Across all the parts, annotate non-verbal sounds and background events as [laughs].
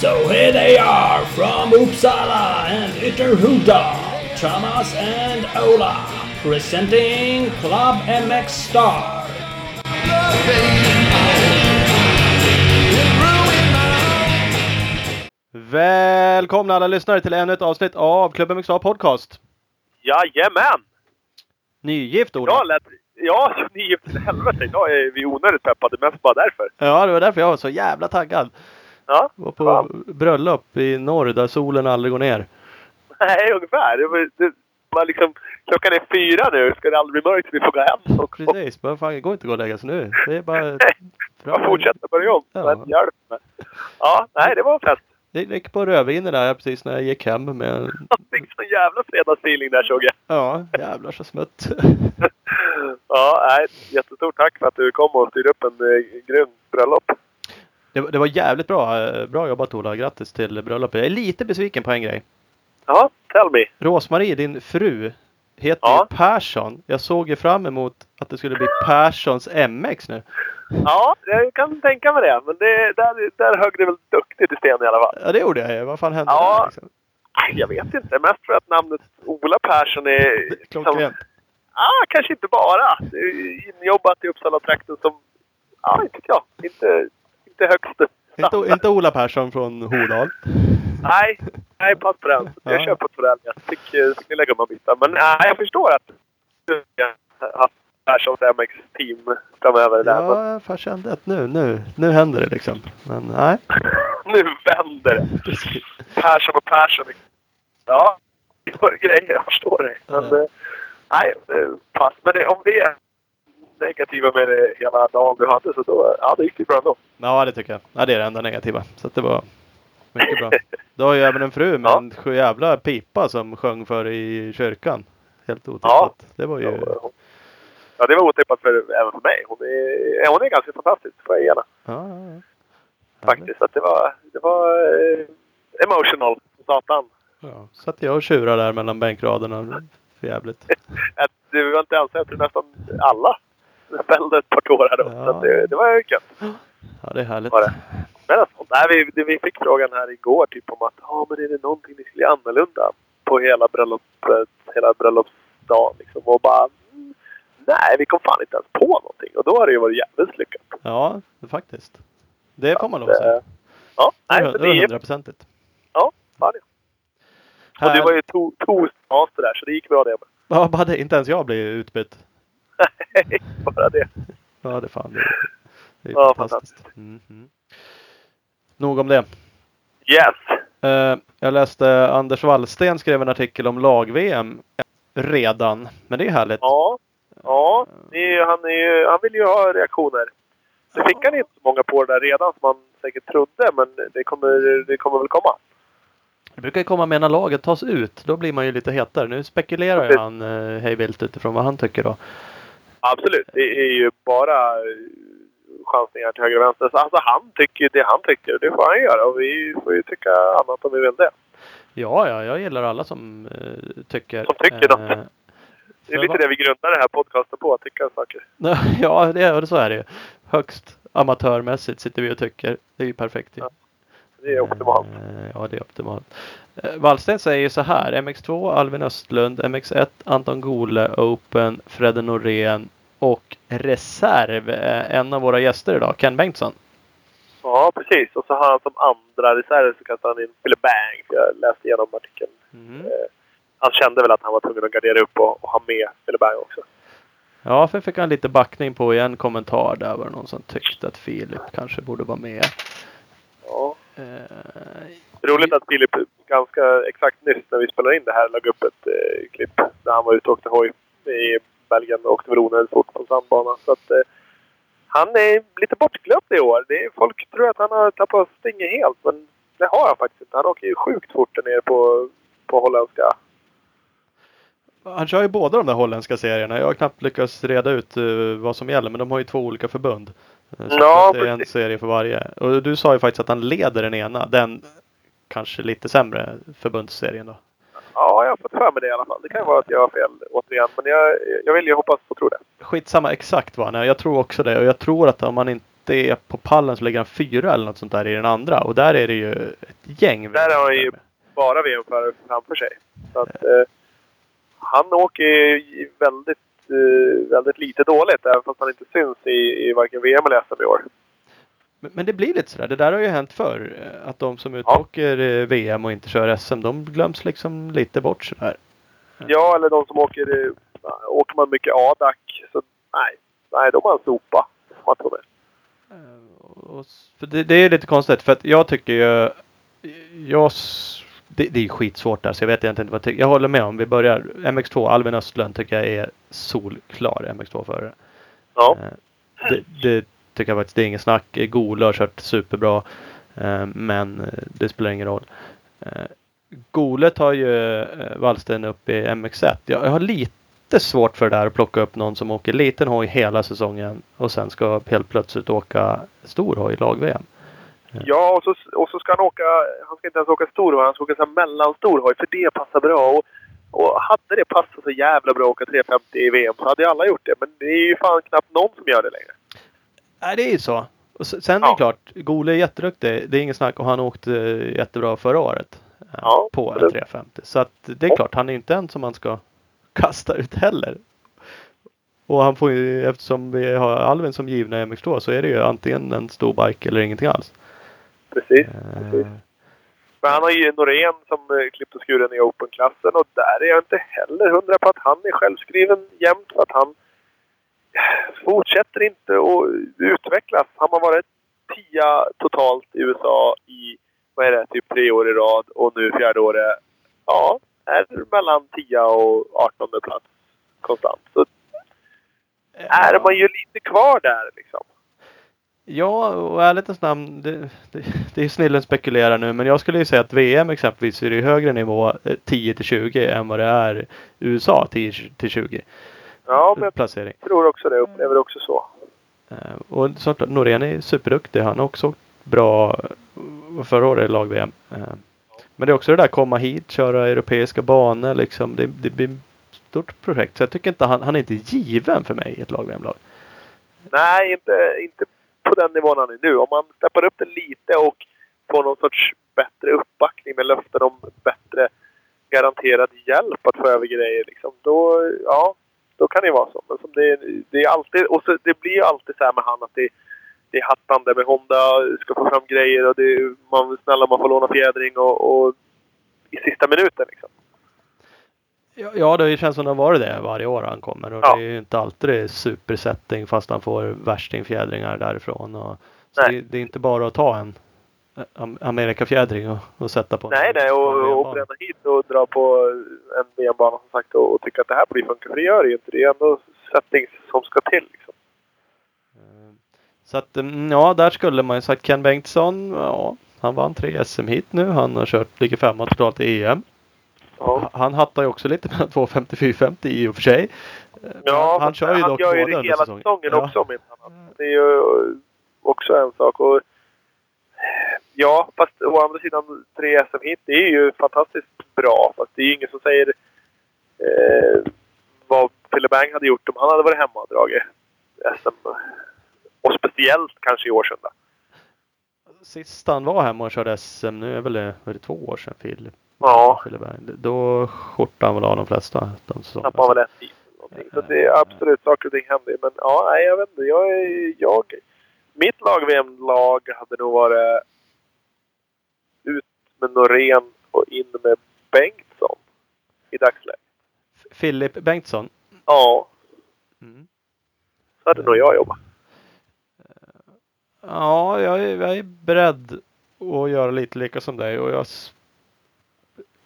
So here they are from Uppsala and Ytterhuda, Thomas and Ola, presenting Club MX Star. Välkomna alla lyssnare till ännu ett avsnitt av Klubben MXA Podcast. Jajamän! Nygift Ola. Jag lät... Ja, ni är till helvete. Idag är vi onödigt peppade, mest bara därför. Ja, det var därför jag var så jävla taggad. Ja, var på fan. bröllop i norr där solen aldrig går ner. Nej, ungefär. Det var, det var liksom... Klockan är fyra nu. Ska det aldrig bli mörkt? Vi får gå hem. Och, Precis, bara fan, det går inte att gå och lägga sig nu. Det är bara... [laughs] bara fortsätta börja om. Ja. Men hjälp mig. Ja, nej, det var en fest. Det gick på rödviner där precis när jag gick hem med... [laughs] Jag fick sån jävla fredagsfeeling där såg jag. Ja, jävlar så smutt. [laughs] Ja, nej. Jättestort tack för att du kom och styrde upp en eh, grym bröllop. Det, var- det var jävligt bra. eh, Bra jobbat Ola. Grattis till bröllopet. Jag är lite besviken på en grej. Ja, tell me. Rosmarie, din fru, heter Ja. Persson. Jag såg ju fram emot att det skulle bli Perssons MX nu. Ja, jag kan tänka mig det. Men det, där, där högg det väl duktigt i sten i alla fall. Ja, det gjorde jag ju. Vad fan hände Ja. där liksom? Jag vet inte. Mest för att namnet Ola Persson är... [laughs] Klockrent. Ah, kanske inte bara. Injobbat i Uppsala-trakten som... Ja, inte jag. Inte, inte högst. Inte, inte Ola Persson från Hordal. Nej, nej, pass på den. Jag Ja. köper på den. Jag fick eh, snilla gummabitar. Men nej, jag förstår att du har haft Perssons MX-team framöver. Där. Ja, jag kände att nu, nu, nu händer det liksom. Men nej. [laughs] nu vänder det. Persson och Persson. Ja, det var grejer. Jag förstår det. Men, Ja. eh, nej, eh, pass. Men det, om det är negativa med det hela dagen du hade så då, ja, det gick det bra ändå. Ja, det tycker jag. Ja, det är det enda negativa. Så att det var mycket bra. Du har ju även en fru med Ja. en sju jävla pipa som sjöng för i kyrkan. Helt otippat. Det var ju... Ja, det var otippat för, även för mig. Hon är, ja, hon är ganska fantastisk, får jag henne. Ja, ja, ja. Faktiskt. Så att det var, det var eh, emotional, satan. Ja, satt jag och tjurade där mellan bänkraderna. För jävligt. [laughs] Det var inte alls, jag tror nästan alla fällde ett par tårar då. Ja. Så det, det var ju gött. Ja, det är härligt. Var det. Men alltså, nej, vi, vi fick frågan här igår typ om att ja, men är det någonting ni skulle göra annorlunda på hela bröllopet, hela bröllopsdagen liksom. Och bara nej, vi kom fan inte ens på någonting. Och då har det ju varit jävligt lyckat. Ja, faktiskt. Det får man lov att säga. Eh, Ja, nej, Det är hundraprocentigt. Ja, fan ja. Och det var ju to- toast där, så det gick bra det med. [laughs] Ja, bara det. Inte ens jag blir utbytt. Nej, [laughs] bara det. Ja, det fan. Det är, det är Ja, fantastiskt. Mhm. Nog om det. Yes! Eh, jag läste Anders Wallsten skrev en artikel om lag-VM redan. Men det är härligt. Ja, ja är, han, är, ju- han vill ju ha reaktioner. Det fick han inte så många på det där redan som man säkert trodde, men det kommer, det kommer väl komma. Det brukar ju komma med när laget tas ut. Då blir man ju lite hetare. Nu spekulerar ju han eh, hej vilt utifrån vad han tycker då. Absolut, det är ju bara eh, chansningar till höger och vänster. Så Alltså han tycker det han tycker, det får han göra. Och vi får ju tycka annat om vi vill det. Ja, ja, jag gillar alla som eh, tycker. Som tycker något. Det är lite det vi grundar den här podcasten på, att tycka saker. [laughs] Ja, det, är- så är det ju. Högst amatörmässigt sitter vi och tycker. Det är ju perfekt. Ja, Det är optimalt. Eh, Ja, det är optimalt. Eh, Wallsten säger så här. MX2 Alvin Östlund, MX1 Anton Gole, Open, Fredde Norén och reserv. eh, En av våra gäster idag, Ken Bengtsson. Ja, precis. Och så har han som andra reserv så kastar han in Philip Bang. För jag läste igenom artikeln. Mm. Han kände väl att han var tvungen att gardera upp och, och ha med Bang också. Ja, för fick han lite backning på i en kommentar där var det någon som tyckte att Filip kanske borde vara med. Ja. Eh, Roligt att Filip ganska exakt nyss när vi spelade in det här lade upp ett eh, klipp där han var ute och åkte hoj i Belgien och åkte väl onödigt fort på en sandbana. Så att, eh, han är lite bortglömd i år. Det är, folk tror att han har tappat stinget helt men det har han faktiskt inte. Han åker ju sjukt fort nere på, på holländska. Han kör ju båda de där holländska serierna. Jag har knappt lyckats reda ut eh, vad som gäller men de har ju två olika förbund. Eh, Så Ja, det är en serie för varje. Och du sa ju faktiskt att han leder den ena. Den kanske lite sämre förbundsserien då. Ja, jag har fått för mig det i alla fall. Det kan ju vara att jag har fel återigen. Men jag, jag vill ju hoppas och tro det. Skitsamma exakt vad han är. Jag tror också det. Och jag tror att om man inte är på pallen så ligger han fyra eller något sånt där i den andra. Och där är det ju ett gäng. Där har han ju bara VM-förare framför sig. Så att, eh, han åker ju väldigt, eh, väldigt lite dåligt. Även fast han inte syns i, i varken VM eller SM i år. Men, det blir lite sådär. Det där har ju hänt förr. eh, Att de som utåker ja. VM och inte kör SM, de glöms liksom lite bort sådär. Ja, eller de som åker... eh, Åker man mycket ADAC så nej. Nej, de har en sopa. Man. Eh, Och, s- för det, det är lite konstigt för att jag tycker ju... Jag, det, det är skitsvårt där så jag vet egentligen inte vad jag tycker. Jag håller med om. Vi börjar MX2. Albin Östlund tycker jag är solklar MX2-förare. Ja. Eh, Det, det tycker jag faktiskt. Det är inget snack. Gole har kört superbra. eh, Men eh, det spelar ingen roll. Gole tar ju Wallsten upp i MX1. Jag jag har lite svårt för det där att plocka upp någon som åker liten hoj hela säsongen och sen ska helt plötsligt åka stor hoj i lag-VM. Ja, och så, och så ska han åka... Han ska inte ens åka stor hoj, han ska åka så här mellanstor hoj. För det passar bra. Och, och hade det passat så jävla bra att åka 350 i VM så hade ju alla gjort det. Men det är ju fan knappt någon som gör det längre. Nej, det är ju så. Och sen är det Ja. klart, Gole är jätteduktig. Det är inget snack och han åkte jättebra förra året. eh, Ja, på en det- 350. Så att det är Ja. klart, han är inte en som man ska [laughs] kasta ut heller. Och han får ju, eftersom vi har Alvin som givna i MX2 så är det ju antingen en stor bike eller ingenting alls. Precis. Eh, precis. Men han har ju Norén som eh, klippt och skuren i Open-klassen och där är jag inte heller hundra på att han är självskriven jämt för att han fortsätter inte att utvecklas. Han har varit tia totalt i USA i, vad är det, typ tre år i rad och nu fjärde året, ja, är mellan tia och artonde plats konstant. Så är man ju lite kvar där liksom. Ja, och ärlighetens namn, det, det, det är snillen spekulerar nu, men jag skulle ju säga att VM exempelvis är i högre nivå eh, 10 till 20 än vad det är USA 10 till 20 Ja, men placering. jag tror också det. Upplever också så. Eh, Och såklart, Norén är superduktig. Han har också bra eh, förra året i lag-VM. Eh, Men det är också det där komma hit, köra europeiska banor liksom. Det, det blir ett stort projekt. Så jag tycker inte han, han är inte given för mig i ett lag-VM-lag. Nej, inte, inte på den nivån han är nu. Om man steppar upp det lite och får någon sorts bättre uppbackning med löften om bättre garanterad hjälp att få över grejer. Liksom, då, ja, då kan det vara så. Men som det, det är alltid, och så, det blir ju alltid så här med han att det, det är hattande med Honda, ska få fram grejer och det, man snälla man får låna fjädring och, och i sista minuten liksom. Ja, det känns som det har varit det varje år han kommer. Och Ja. det är ju inte alltid supersetting fast han får värstingfjädringar därifrån. Och, så Nej. det, det är inte bara att ta en am- Amerikafjädring och, och sätta på en Nej, nej, och, och bränna hit och dra på en VM-bana som sagt och, och tycka att det här blir funka. För det gör det ju inte. Det är ändå settings som ska till. Liksom. Eh, Så att mm, ja, där skulle man ju sagt Ken Bengtsson. Ja, han vann tre SM hit nu. Han har kört, ligger femma totalt i EM. Ja. Han hattar ju också lite mellan 250 och 450 i och för sig. Ja, han kör ju han dock gör ju det hela säsongen. säsongen Ja. också om inte annat. Det är ju också en sak. Och, ja, fast å andra sidan tre SM hit, det är ju fantastiskt bra. Fast det är ju ingen som säger eh, vad Pille Bang hade gjort om han hade varit hemma och dragit SM. Och speciellt kanske i Årsunda. Sist han var hemma och körde SM, nu är väl det, var det två år sedan Filip. Ja. Då skjortade han väl av de flesta de tappade väl tid. eller någonting. Så det är absolut saker och ting händer. Men ja, nej, jag vet inte. Jag, är- jag, mitt lag-VM-lag hade nog varit ut med Norén och in med Bengtsson i dagsläget. Filip Bengtsson. Ja, Mm. så hade nog jag jobbat. Ja, jag är, jag är beredd att göra lite lika som dig och jag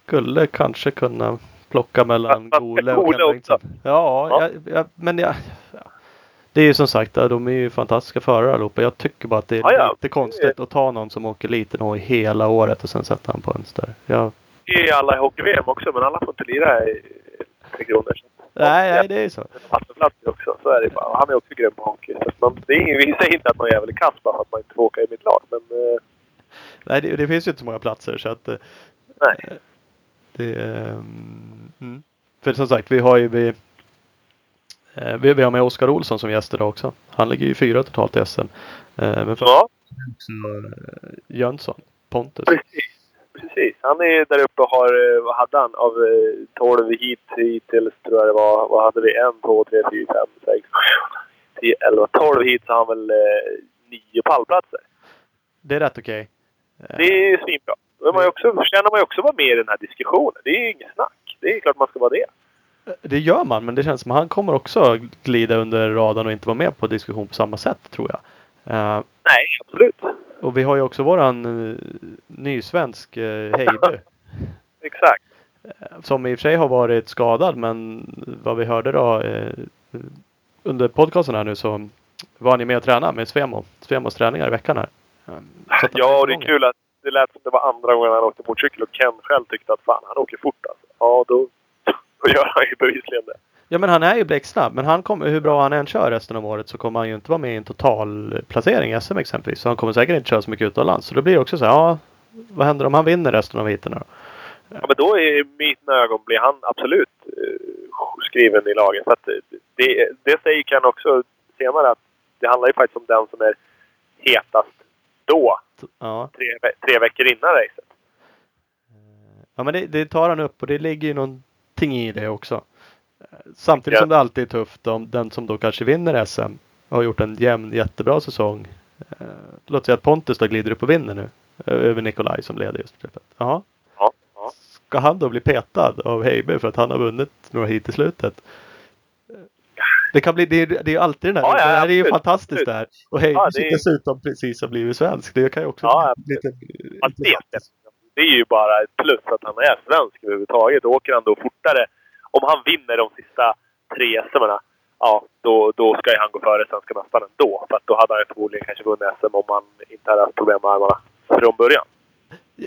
skulle kanske kunna plocka mellan Gole och Ken. Bengtsson. Ja, Ja. Jag, jag, men jag, ja. det är ju som sagt, de är ju fantastiska förare allihopa. Jag tycker bara att det är Ja, ja. lite konstigt att ta någon som åker liten hoj hela året och sen sätta han på en större. Jag, Det är alla i hockey-VM också, men alla får inte lira i Tre Kronor. nej, nej, det är så. Vattenplatser också, så är det bara. Han är också grym på hockey. Så man, det är ingen, vi säger inte att någon jävel är kass bara för att man inte får åka i mitt lag. Men eh, Nej, det, det finns ju inte så många platser så att eh, nej. Det, ehm, mm. För som sagt, vi har ju vi, eh, vi, vi har med Oskar Olsson som gäst idag också. Han ligger ju fyra totalt i SM. Eh, men för Ja, eh, Jönsson, Pontus. precis. Precis. Han är där uppe och har, vad hade han? Av eh, 12 hit hittills tror jag det var. Vad hade vi? En, två, tre, fyra, fem, sex, sju, tio, elva, tolv hit så har han väl nio pallplatser. Det är rätt okej. Eh, Det är svinbra. Då man ju också, förtjänar man ju också vara med i den här diskussionen. Det är ju inget snack. Det är klart man ska vara det. Det gör man, men det känns som att han kommer också glida under radarn och inte vara med på diskussion på samma sätt tror jag. Eh, Nej, absolut. och vi har ju också våran uh, nysvensk uh, Heiby. [laughs] Exakt. Som i och för sig har varit skadad men vad vi hörde då eh, under podcasten här nu så var ni med och tränade med Svemo. Svemos träningar i veckan här. Ja, och det är kul att det lät som det var andra gången han åkte motorcykel och Ken själv tyckte att fan, han åker fort alltså. Ja, då, [laughs] då gör han ju bevisligen det. Ja men han är ju blixtsnabb. Men han kommer, hur bra han än kör resten av året så kommer han ju inte vara med i en total placering i SM exempelvis. Så han kommer säkert inte köra så mycket utomlands. Så då blir det också så här, ja vad händer om han vinner resten av heaten då? Ja, men då i mina ögon blir han absolut eh, skriven i laget. För eh, det, det säger Ken också senare att det handlar ju faktiskt om den som är hetast då. Ja. Tre, tre veckor innan racet. Ja men det, det tar han upp och det ligger ju någonting i det också. Eh, Samtidigt Ja. som det alltid är tufft om den som då kanske vinner SM har gjort en jämn jättebra säsong. Eh, Låt säga att Pontus då glider upp och vinner nu. eh, Över Nikolaj som leder just. Jaha. Ja, ja. Ska han då bli petad av Heiber för att han har vunnit några hit i slutet? Det kan bli, det är, det är alltid den här, Ja, ja, det här är ju fantastiskt det här. Och Heiber Ja, det är- dessutom precis har blivit svensk. Det kan ju också Ja, bli lite Fast det, är ju bara ett plus att han är svensk överhuvudtaget. Åker han då fortare, om han vinner de sista tre SM, ja, då, då ska ju han gå före svenska mästaren ändå. För att då hade han ju förmodligen kanske vunnit SM om han inte hade haft problem med armarna från början.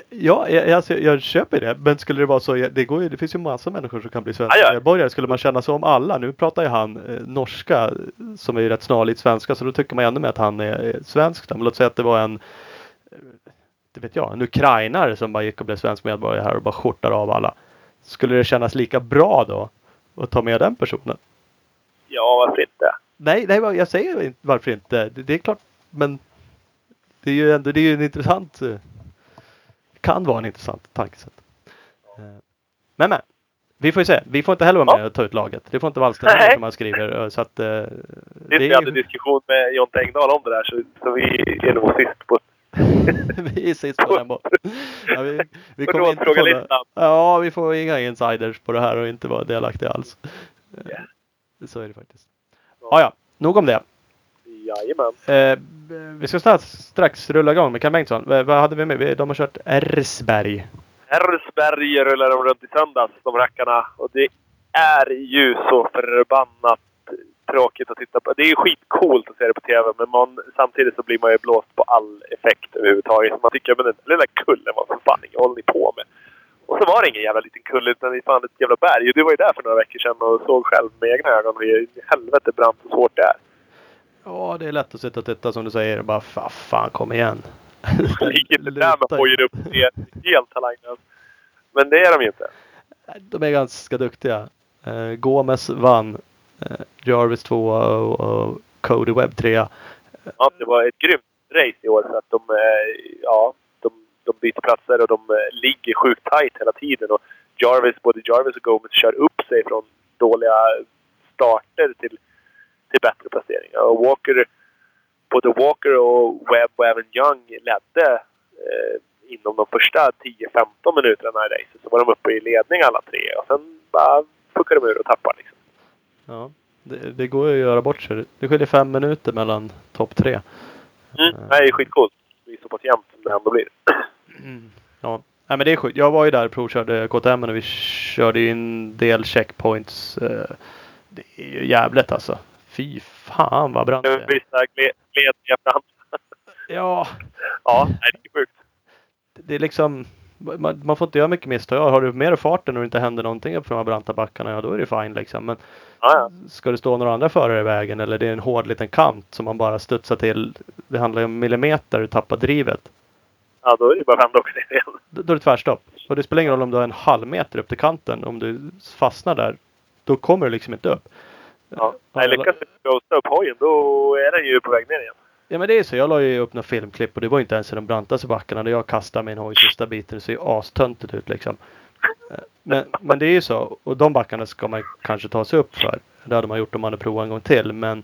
Ja, jag, alltså, jag köper det. Men skulle det vara så, det, går ju, det finns ju massa människor som kan bli svenska Ja, ja. medborgare. Skulle man känna så om alla, nu pratar ju han eh, norska som är ju rätt snarlikt svenska, så då tycker man ju ännu mer att han är, är svensk. då. Men låt säga att det var en, eh, det vet jag, en ukrainare som bara gick och blev svensk medborgare här och bara skjortar av alla. Skulle det kännas lika bra då att ta med den personen? Ja, varför inte? Nej, nej jag säger inte varför inte. Det, det är klart, men det är ju ändå det är ju en intressant eh, kan vara en intressant tankesätt. Eh, Men men. Vi får ju se. Vi får inte heller vara med och ta ut laget. Det får inte Nej. som han skriver. eh, Så att, eh, det vi är hade ju, diskussion med John Tengdahl om det där så, så vi är nog sist på... [laughs] vi är sist på den båten. Ja, vi, vi kommer inte få. Ja, vi får inga insiders på det här och inte vara delaktiga alls. Ja. Så är det faktiskt. Ja, ja. Nog om det. Jajamän. Eh, vi ska snart strax rulla igång med Ken Bengtsson. Vad hade vi med? De har kört Ersberg. Herrsberg rullar de runt i söndags, de rackarna. Och det är ju så förbannat tråkigt att titta på. Det är ju skitcoolt att se det på TV, men man, samtidigt så blir man ju blåst på all effekt överhuvudtaget. Man tycker, men den lilla kullen, vad för fan håller ni på med? Och så var det ingen jävla liten kulle, utan det fan ett jävla berg. Och du var ju där för några veckor sedan och såg själv med egna ögon hur helvete brant och svårt det är. Ja, det är lätt att sitta och titta som du säger och bara "Fa- fan kom igen. [laughs] Inte där med Luta hojen upp är helt talanglös. Men det är de ju inte. De är ganska duktiga. Eh, Gomes vann. Eh, Jarvis 2 och, och Cody Webb 3. Ja, det var ett grymt race i år för att de, eh, ja, de, de byter platser och de ligger sjukt tight hela tiden. Och Jarvis, både Jarvis och Gomez kör upp sig från dåliga starter till, till bättre placeringar. Och Walker, både Walker och Webb och även Young ledde eh, inom de första 10-15 minuterna i racet. Så var de uppe i ledning alla tre och sen bara fuckade de ur och tappade liksom. Ja, det, det går ju att göra bort sig. Det skiljer fem minuter mellan topp tre. Mm. Det är skitcoolt. Det är så pass jämnt som det ändå blir. [clears throat] Ja, Nej, men det är sjukt. Jag var ju där och provkörde KTM och vi körde ju en del checkpoints. Eh, Det är ju jävligt alltså. Fy fan vad brant det är. Vissa gled fram. Ja, Ja, nej, det är sjukt. det är liksom man, man får inte göra mycket misstag. Har du mer farten och det inte händer någonting upp för de här branta backarna, ja då är det fine liksom. Men Ja, ja. ska det stå några andra förare i vägen eller det är en hård liten kant som man bara studsar till. Det handlar ju om millimeter, du tappar drivet. ja, då är det bara att åka ner igen. Då, då är det tvärstopp. Och det spelar ingen roll om du har en halv meter upp till kanten. Om du fastnar där, då kommer du liksom inte upp. Ja. Nej, lyckas du ghosta upp hojen då är den ju på väg ner igen. Ja men det är så. Jag la ju upp några filmklipp och det var inte ens i de brantaste backarna där jag kastade min hoj sista biten. Det ser ju astöntigt ut liksom. Eh, Men, men det är ju så. Och de backarna ska man kanske ta sig upp för. Det hade man gjort om man hade provat en gång till. Men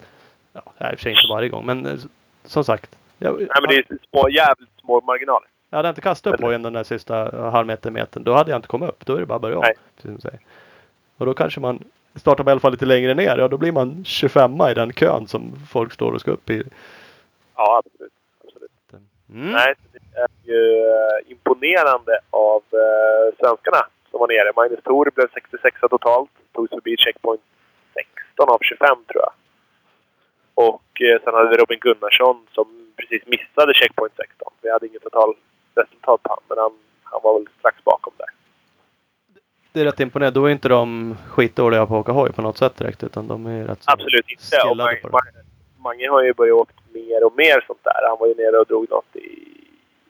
ja, i och för sig inte varje gång. Men eh, som sagt. Jag, Nej, men det är små, jävligt små marginaler. jag hade inte kastat upp hojen den där sista halvmeter metern. Då hade jag inte kommit upp. Då är det bara att börja om. Och då kanske man startar i alla fall lite längre ner. Ja då blir man 25 i den kön som folk står och ska upp i. Ja, absolut. absolut. Mm. Nej, det är ju eh, imponerande av eh, svenskarna som var nere. Magnus Thor blev 66 totalt. Tog sig förbi checkpoint 16 av 25 tror jag. Och eh, sen hade vi Robin Gunnarsson som precis missade checkpoint 16. Vi hade inget total resultat på honom, men han, han var väl strax bakom där. Det är rätt imponerande. Då är inte de skitdåliga på att åka hoj på något sätt direkt. Utan de är rätt Absolut inte. Och Mange, har ju börjat åka mer och mer sånt där. Han var ju nere och drog något i...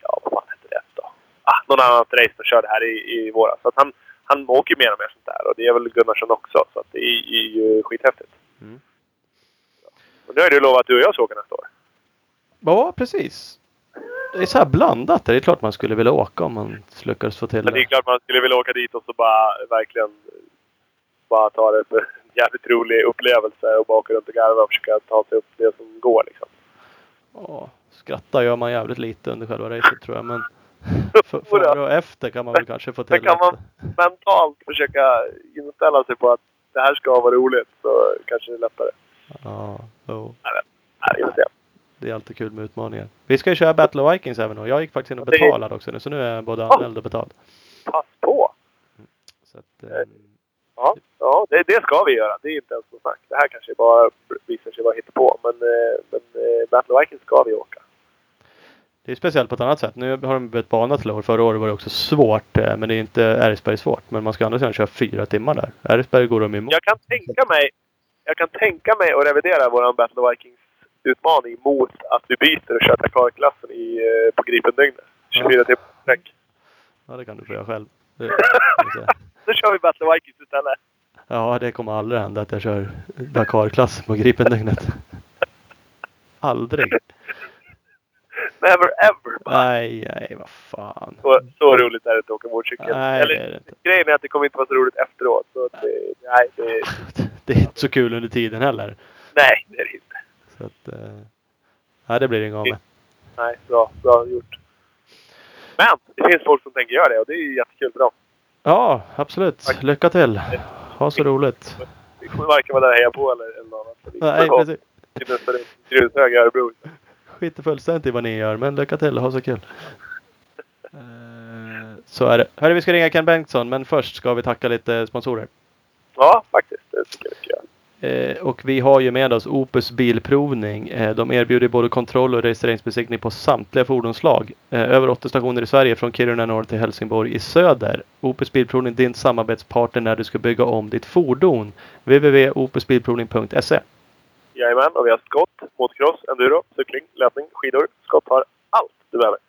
Ja, vad fan hette det då? Ah, någon annat race som körde här i, i våras. Så att han, han åker ju mer och mer sånt där. Och det är väl Gunnarsson också. Så att det är, är ju skithäftigt. Mm. Och nu har du lovat att du och jag ska åka nästa år. Ja, precis. Det är så här blandat. Det är klart man skulle vilja åka om man lyckades få till det är det. klart man skulle vilja åka dit och så bara verkligen bara ta det för en jävligt rolig upplevelse och bara åka runt och garva och försöka ta sig upp det som går liksom. Ja, skratta gör man jävligt lite under själva racet tror jag. Men [laughs] före och efter kan man väl kanske få till Sen kan man mentalt försöka inställa sig på att det här ska vara roligt så kanske det är lättare. Ja, jo. Nej, vi får se. Det är alltid kul med utmaningar. Vi ska ju köra Battle of Vikings även då. Jag gick faktiskt in och betalade också nu. Så nu är jag både anmäld och betald. Pass på! Så att, eh, Ja, ja det, det ska vi göra. Det är inte ens något snack. Det här kanske bara visar sig vara på Men, eh, men eh, Battle of Vikings ska vi åka. det är speciellt på ett annat sätt. Nu har de bytt bana till år. Förra året var det också svårt. eh, Men det är inte Eriksberg svårt. Men man ska andra sidan köra fyra timmar där. Eriksberg går de emot. Jag kan tänka mig, jag kan tänka mig att revidera vår Battle of Vikings utmaning mot att vi byter och kör Dakar-klassen i, eh, på Gripendygnet. 24 timmar sträck. Ja, det kan du få göra själv. Det. [laughs] Då kör vi Battle Vikings istället. Ja, det kommer aldrig hända att jag kör Dakar-klass på Gripendygnet. [laughs] Aldrig. Never ever! Nej, nej, vad fan. Så, så roligt är det inte att åka motorcykel. Nej, Eller, det är det inte. grejen är att det kommer inte vara så roligt efteråt. Så det, nej, det, [laughs] Det är inte så kul under tiden heller. nej, det är det inte. Så att, eh, nej, det blir inget av med. Nej, bra, bra gjort. Men det finns folk som tänker göra det och det är ju jättekul för dem. Ja, absolut. Lycka till. Ha så roligt. Vi kommer varken vara där och heja på eller, eller något annat. Nej, precis. till nästa grushög i Örebro. Skiter fullständigt i vad ni gör, men lycka till. Ha så kul. Eh, Så är det. Hörru, vi ska ringa Ken Bengtsson, men först ska vi tacka lite sponsorer. Ja, faktiskt. Det tycker jag vi ska göra. Eh, och vi har ju med oss Opus Bilprovning. Eh, de erbjuder både kontroll och registreringsbesiktning på samtliga fordonsslag. Eh, över 80 stationer i Sverige från Kiruna norr till Helsingborg i söder. Opus Bilprovning din samarbetspartner när du ska bygga om ditt fordon. www.opusbilprovning.se Jajamän, och vi har skott, motocross, enduro, cykling, löpning, skidor. Skott har allt du behöver.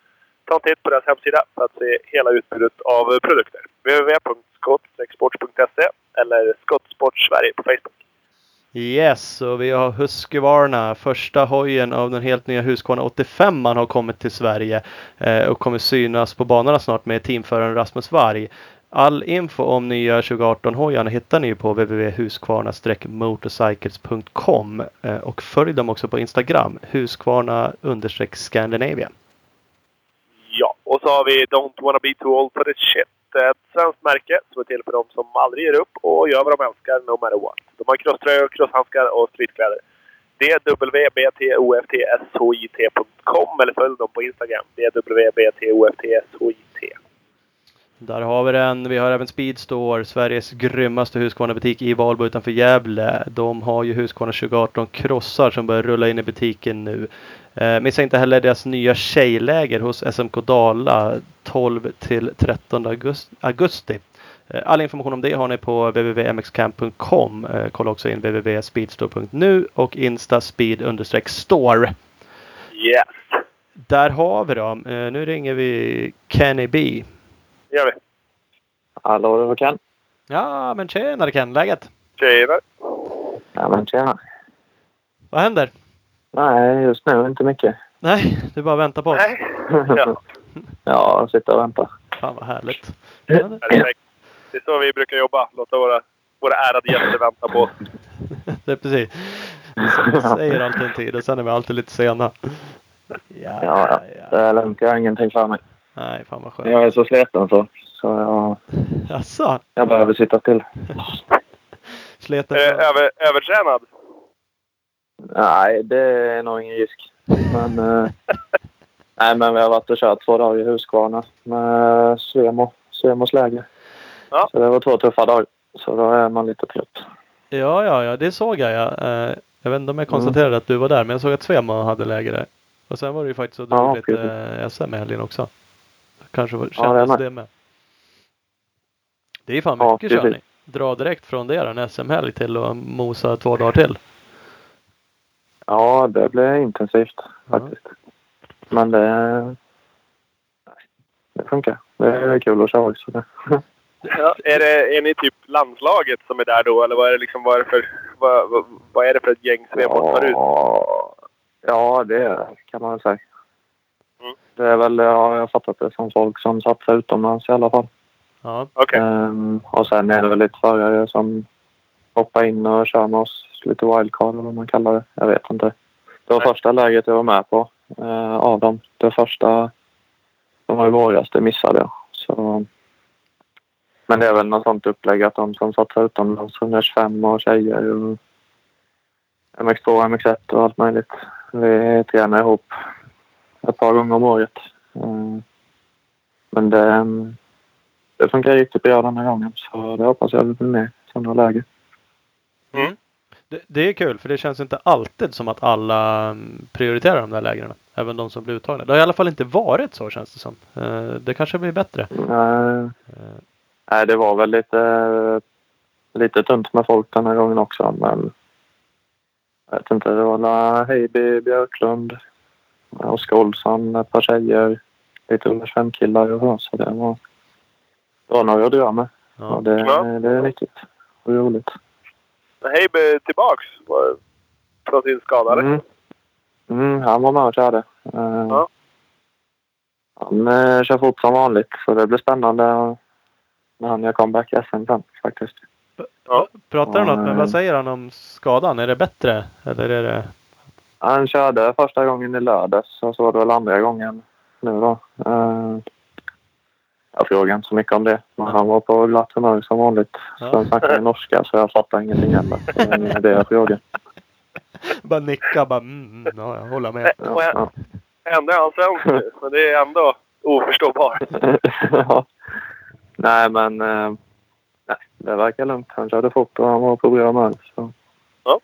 Ta en titt på deras hemsida för att se hela utbudet av produkter. www.skottexports.se eller Skottsport Sverige på Facebook. Yes, och vi har Husqvarna. Första hojen av den helt nya Husqvarna 85 man har kommit till Sverige eh, och kommer synas på banorna snart med teamföraren Rasmus Varg. All info om nya 2018-hojarna hittar ni på www.husqvarna-motorcycles.com eh, och följ dem också på Instagram, Husqvarna-Scandinavia. Ja, och så har vi Don't wanna be too old for this shit. Ett eh, svenskt märke som är till för dem som aldrig ger upp och gör vad de älskar no matter what. De har crosströjor, crosshandskar och streetkläder. DWBTOFTSHIT.com eller följ dem på Instagram. DWBTOFTSHIT. Där har vi den. Vi har även Speedstore, Sveriges grymmaste Husqvarna-butik i Valbo utanför Gävle. De har ju Husqvarna 2018 krossar som börjar rulla in i butiken nu. Eh, missa inte heller deras nya tjejläger hos SMK Dala 12 till 13 augusti. augusti. Eh, All information om det har ni på www.mxcamp.com. Eh, kolla också in www.speedstore.nu och Insta speed-store. Yes! Där har vi dem. Eh, nu ringer vi Kenny B. Det gör vi. Hallå, det var Ken. Ja, men tjenare Ken, läget? Tjena! Ja, men tjena. Vad händer? Nej, just nu inte mycket. Nej, du bara väntar på oss. Nej. Ja, [laughs] ja, sitter och väntar. Fan vad härligt. Ja, det-. Det är så vi brukar jobba. Låta våra, våra ärade gäster vänta på oss. [laughs] Det är precis. Vi säger alltid en tid och sen är vi alltid lite sena. Ja, Ja, ja. Det är lugnt. Jag har ingenting för mig. Nej, fan vad skönt. Jag är så sliten så. Så jag, Jaså? jag behöver sitta still. [laughs] Sleten? Eh, över, övertränad? Nej, det är nog ingen risk. Men, eh, [laughs] nej, men vi har varit och kört två dagar i Huskvarna med Svemo, Svemos läger. Ja. Så det var två tuffa dagar. Så då är man lite trött. Ja, ja, ja, det såg jag. Ja. Eh, Jag vet inte om jag konstaterade att du var där, men jag såg att Svemo hade läger där. Och sen var det ju faktiskt så Ja, lite precis. eh, SM i helgen också. Kanske var- Ja, det kändes med. det med. Det är fan Ja, mycket precis. körning. Dra direkt från det en SM-helg till och mosa två dagar till. Ja, det blir intensivt Ja. faktiskt. Men det, nej, det funkar. Det är kul att köra också. Ja. Är, det, är ni typ landslaget som är där då? Eller vad är det, liksom, vad är det, för, vad, vad, vad är det för ett gäng sveport tar ut? Ja, ja, det är kan man väl säga. Mm. Det är väl, ja, jag har fattat det som folk som satsar utomlands i alla fall. Ja, Okej. Ehm, och sen är det väl lite förare som hoppar in och kör med oss. Lite wildcard eller vad man kallar det. Jag vet inte. Det var första läget jag var med på eh, av dem. Det första som var i våras, det missade jag. Så, men det är väl något sånt upplägg att de som satsar utomlands, 125 och tjejer och MX2, MX1 och allt möjligt. Vi tränar ihop ett par gånger om året. Mm. Men det, det funkar riktigt bra den här gången så det hoppas jag blir med i sådana läger. Det, det är kul för det känns inte alltid som att alla mm, prioriterar de där lägren. Även de som blir uttagna. Det har i alla fall inte varit så känns det som. Eh, Det kanske blir bättre. Nej, nej, det var väl lite, lite tunt med folk den här gången också men jag vet inte, det var Heiby Björklund, Oskar Olsson, ett par tjejer, lite under 25 killar och så. Så det var, det var några att dra med. Ja. Och det, det är riktigt roligt. Heibe tillbaks från sin skada? Mm. Mm, han var med och körde. Eh, Ja. Han uh, kör fort som vanligt så det blir spännande när han gör comeback i SM sen faktiskt. Pratar du något, men Mm. vad säger han om skadan? Är det bättre? Eller är det? Han körde första gången i lördags och så var det väl andra gången nu då. Uh, jag frågar inte så mycket om det. Men han var på glatt humör som vanligt. Ja. Sen snackade han norska så jag fattar ingenting heller. Men [laughs] det är det jag frågar. Bara nicka bara mm, mm, ja, jag håller med. Ja, ja. Ändå är han svensk men [laughs] det är ändå oförståbart. [laughs] ja. Nej, men eh, nej, det verkar lugnt. Han körde fort och han var på bra humör. Så. Ja.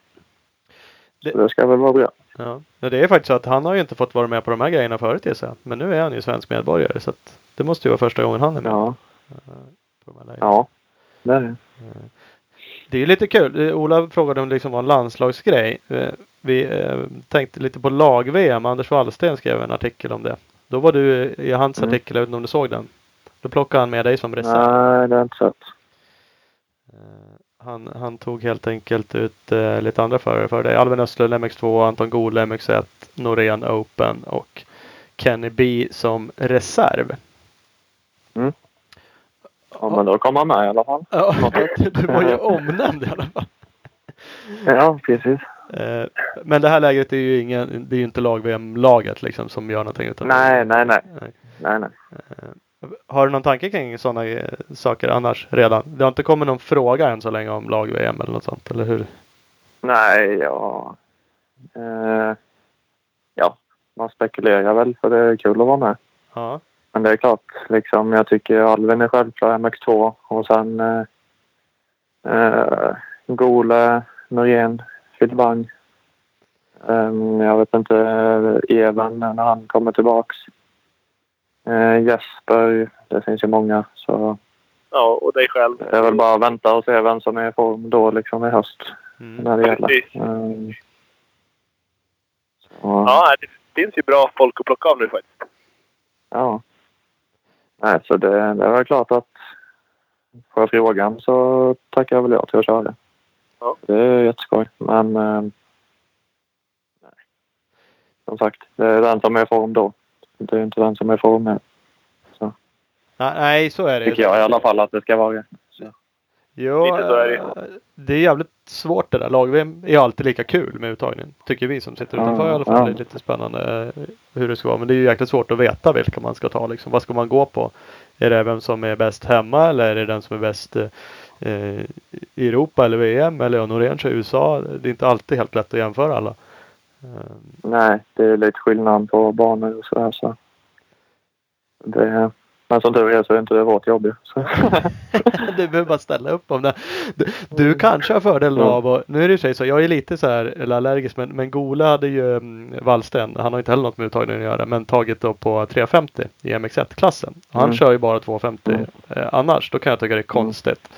Det- Så det ska väl vara bra. Ja. Det är faktiskt så att han har ju inte fått vara med på de här grejerna förut gissar jag. Men nu är han ju svensk medborgare så att det måste ju vara första gången han är med. Ja, På de här ja. Det är det. Det är lite kul. Eh, Ola frågade om det liksom var en landslagsgrej. Eh, Vi eh, tänkte lite på lag-VM. Anders Wallsten skrev en artikel om det. Då var du i hans Mm. artikel, jag inte om du såg den. Då plockade han med dig som reserv. Nej, det är inte sett. Eh, Han, han tog helt enkelt ut eh, lite andra förare för dig. Alvin Östlund MX2, Anton Gole MX1, Norén Open och Kenny B som reserv. Ja, men då kommer han med i alla fall. Ja, [laughs] du var ju omnämnd i alla fall. Ja, precis. Eh, Men det här lägret är ju ingen, det är ju inte lag-VM-laget liksom som gör någonting. Utan Nej, nej, nej. Nej. Nej, nej. Har du någon tanke kring sådana eh, saker annars redan? Det har inte kommit någon fråga än så länge om lag-VM eller något sånt, eller hur? Nej, ja. Eh, ja, man spekulerar väl för det är kul att vara med. Ja. Men det är klart, liksom, jag tycker Alvin är självklar MX2 och sen eh, eh, Gole, Norén, Filbang. Um, jag vet inte, eh, Even när han kommer tillbaks. Eh, Jesper, det finns ju många. Så Ja, och dig själv. det är väl bara att vänta och se vem som är i form då liksom i höst. Mm. När det gäller. Så, Ja, det finns ju bra folk att plocka av nu faktiskt. Ja. Nej, så det, det var klart att får jag frågan så tackar jag väl ja till att köra. Ja. Det är jätteskoj. Men eh, nej. som sagt, det är den som är i form då. Det är inte den som är i form nu. Nej, så är det. Tycker jag i alla fall att det ska vara. Jo, Lite så är det. eh, det är jävligt svårt det där. Lag-VM är alltid lika kul med uttagningen. Tycker vi som sitter Ja, utanför i alla fall. ja. Det är lite spännande eh, hur det ska vara. Men det är ju jäkligt svårt att veta vilka man ska ta liksom. Vad ska man gå på? Är det vem som är bäst hemma eller är det den som är bäst eh, i Europa eller VM eller Norén kör USA? Det är inte alltid helt lätt att jämföra alla. Eh, Nej, det är lite skillnad på banor och sådär. Så. Det, men som tur är så är inte det vårt jobb ju. [laughs] Du behöver bara ställa upp om det. Du, du kanske har fördelen Mm. av och nu är det ju sig så. Jag är lite så här eller allergisk men, men Gola hade ju um, Wallsten. Han har inte heller något med uttagningen att göra men tagit då på 350 i MX1 klassen. Han Mm. kör ju bara 250 Mm. eh, annars. Då kan jag tycka det är konstigt.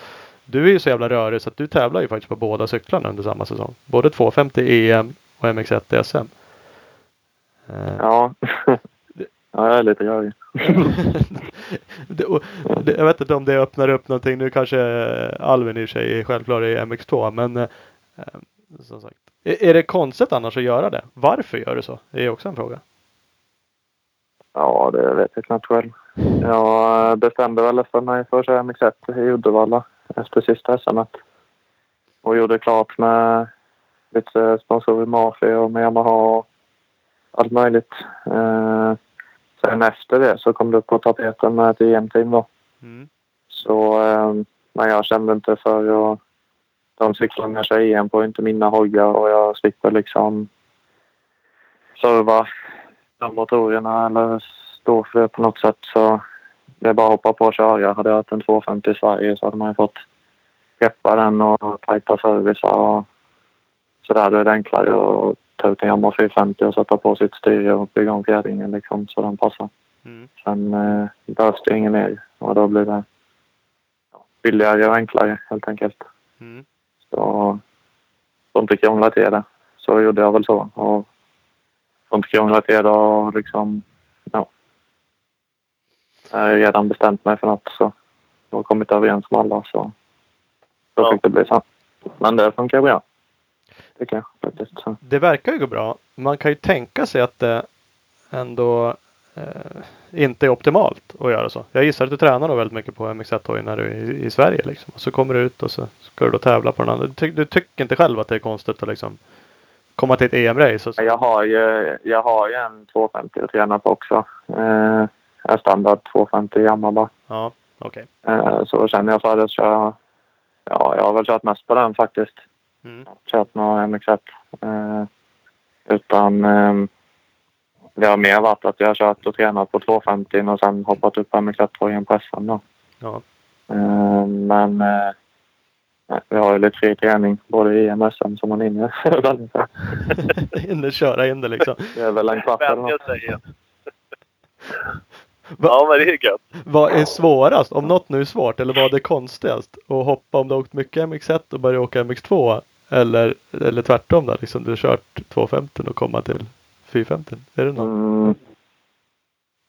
Du är ju så jävla rörig så att du tävlar ju faktiskt på båda cyklarna under samma säsong. Både 250 EM och MX1 i SM. Eh, Ja. [laughs] ja, jag är lite rörig. [laughs] det, och, det, jag vet inte om det öppnar upp någonting. Nu kanske Alvin i och för sig är självklar i MX2 men eh, eh, som sagt. Är, är det konstigt annars att göra det? Varför gör du så? Det är också en fråga. Ja, det vet jag knappt själv. Jag bestämde väl för mig för att köra MX1 i Uddevalla efter sista SM och gjorde klart med lite sponsorer med AFI och med Yamaha och allt möjligt. Eh, sen efter det så kom det upp på tapeten med ett EM-team då. Mm. Så eh, men jag kände inte för att de cyklarna jag kör EM på är inte mina hojar och jag slipper liksom serva de motorerna eller stå för det på något sätt. Så det är bara att hoppa på och köra. Hade jag haft en 250 i Sverige så hade man ju fått preppa den och tajta service och sådär. Då är det enklare att ta ut en Yamaha 450 och sätta på sitt styre och bygga om fjädringen liksom så den passar. Mm. Sen eh, behövs det inget mer och då blir det billigare och enklare helt enkelt. Mm. Så får inte krångla till det. Så gjorde jag väl så. Och får inte krångla till det och liksom, ja. Jag har redan bestämt mig för något så jag har kommit överens med alla så då Ja. fick det bli så. Men det funkar bra. Tycker jag faktiskt. Så. Det verkar ju gå bra. Man kan ju tänka sig att det ändå eh, inte är optimalt att göra så. Jag gissar att du tränar då väldigt mycket på MX1 när du är i, i Sverige liksom. Och så kommer du ut och så ska du då tävla på den andra. Du, ty, du tycker inte själv att det är konstigt att liksom komma till ett EM-race? så- Jag har ju, jag har ju en 250 att träna på också. Eh, en standard 250 Yamaha. Ja, okej. Eh, så känner jag för att köra. Ja, jag har väl kört mest på den faktiskt. Mm. kört några MX1. Eh, utan eh, det har mer varit att jag har kört och tränat på 250 och sen hoppat upp på MX1-tröjan på SM då. Ja. Eh, men eh, vi har ju lite fri träning både i EM och SM som man hinner. [laughs] in och köra in det liksom. [laughs] det är väl en kvart eller något. Va- Ja, men det är gött. Vad är svårast? Om något nu är svårt eller vad är konstigast? Att hoppa om du har åkt mycket MX1 och börja åka MX2? Eller, eller tvärtom då? Liksom du har kört 250 och komma till 450? Är det något? Mm.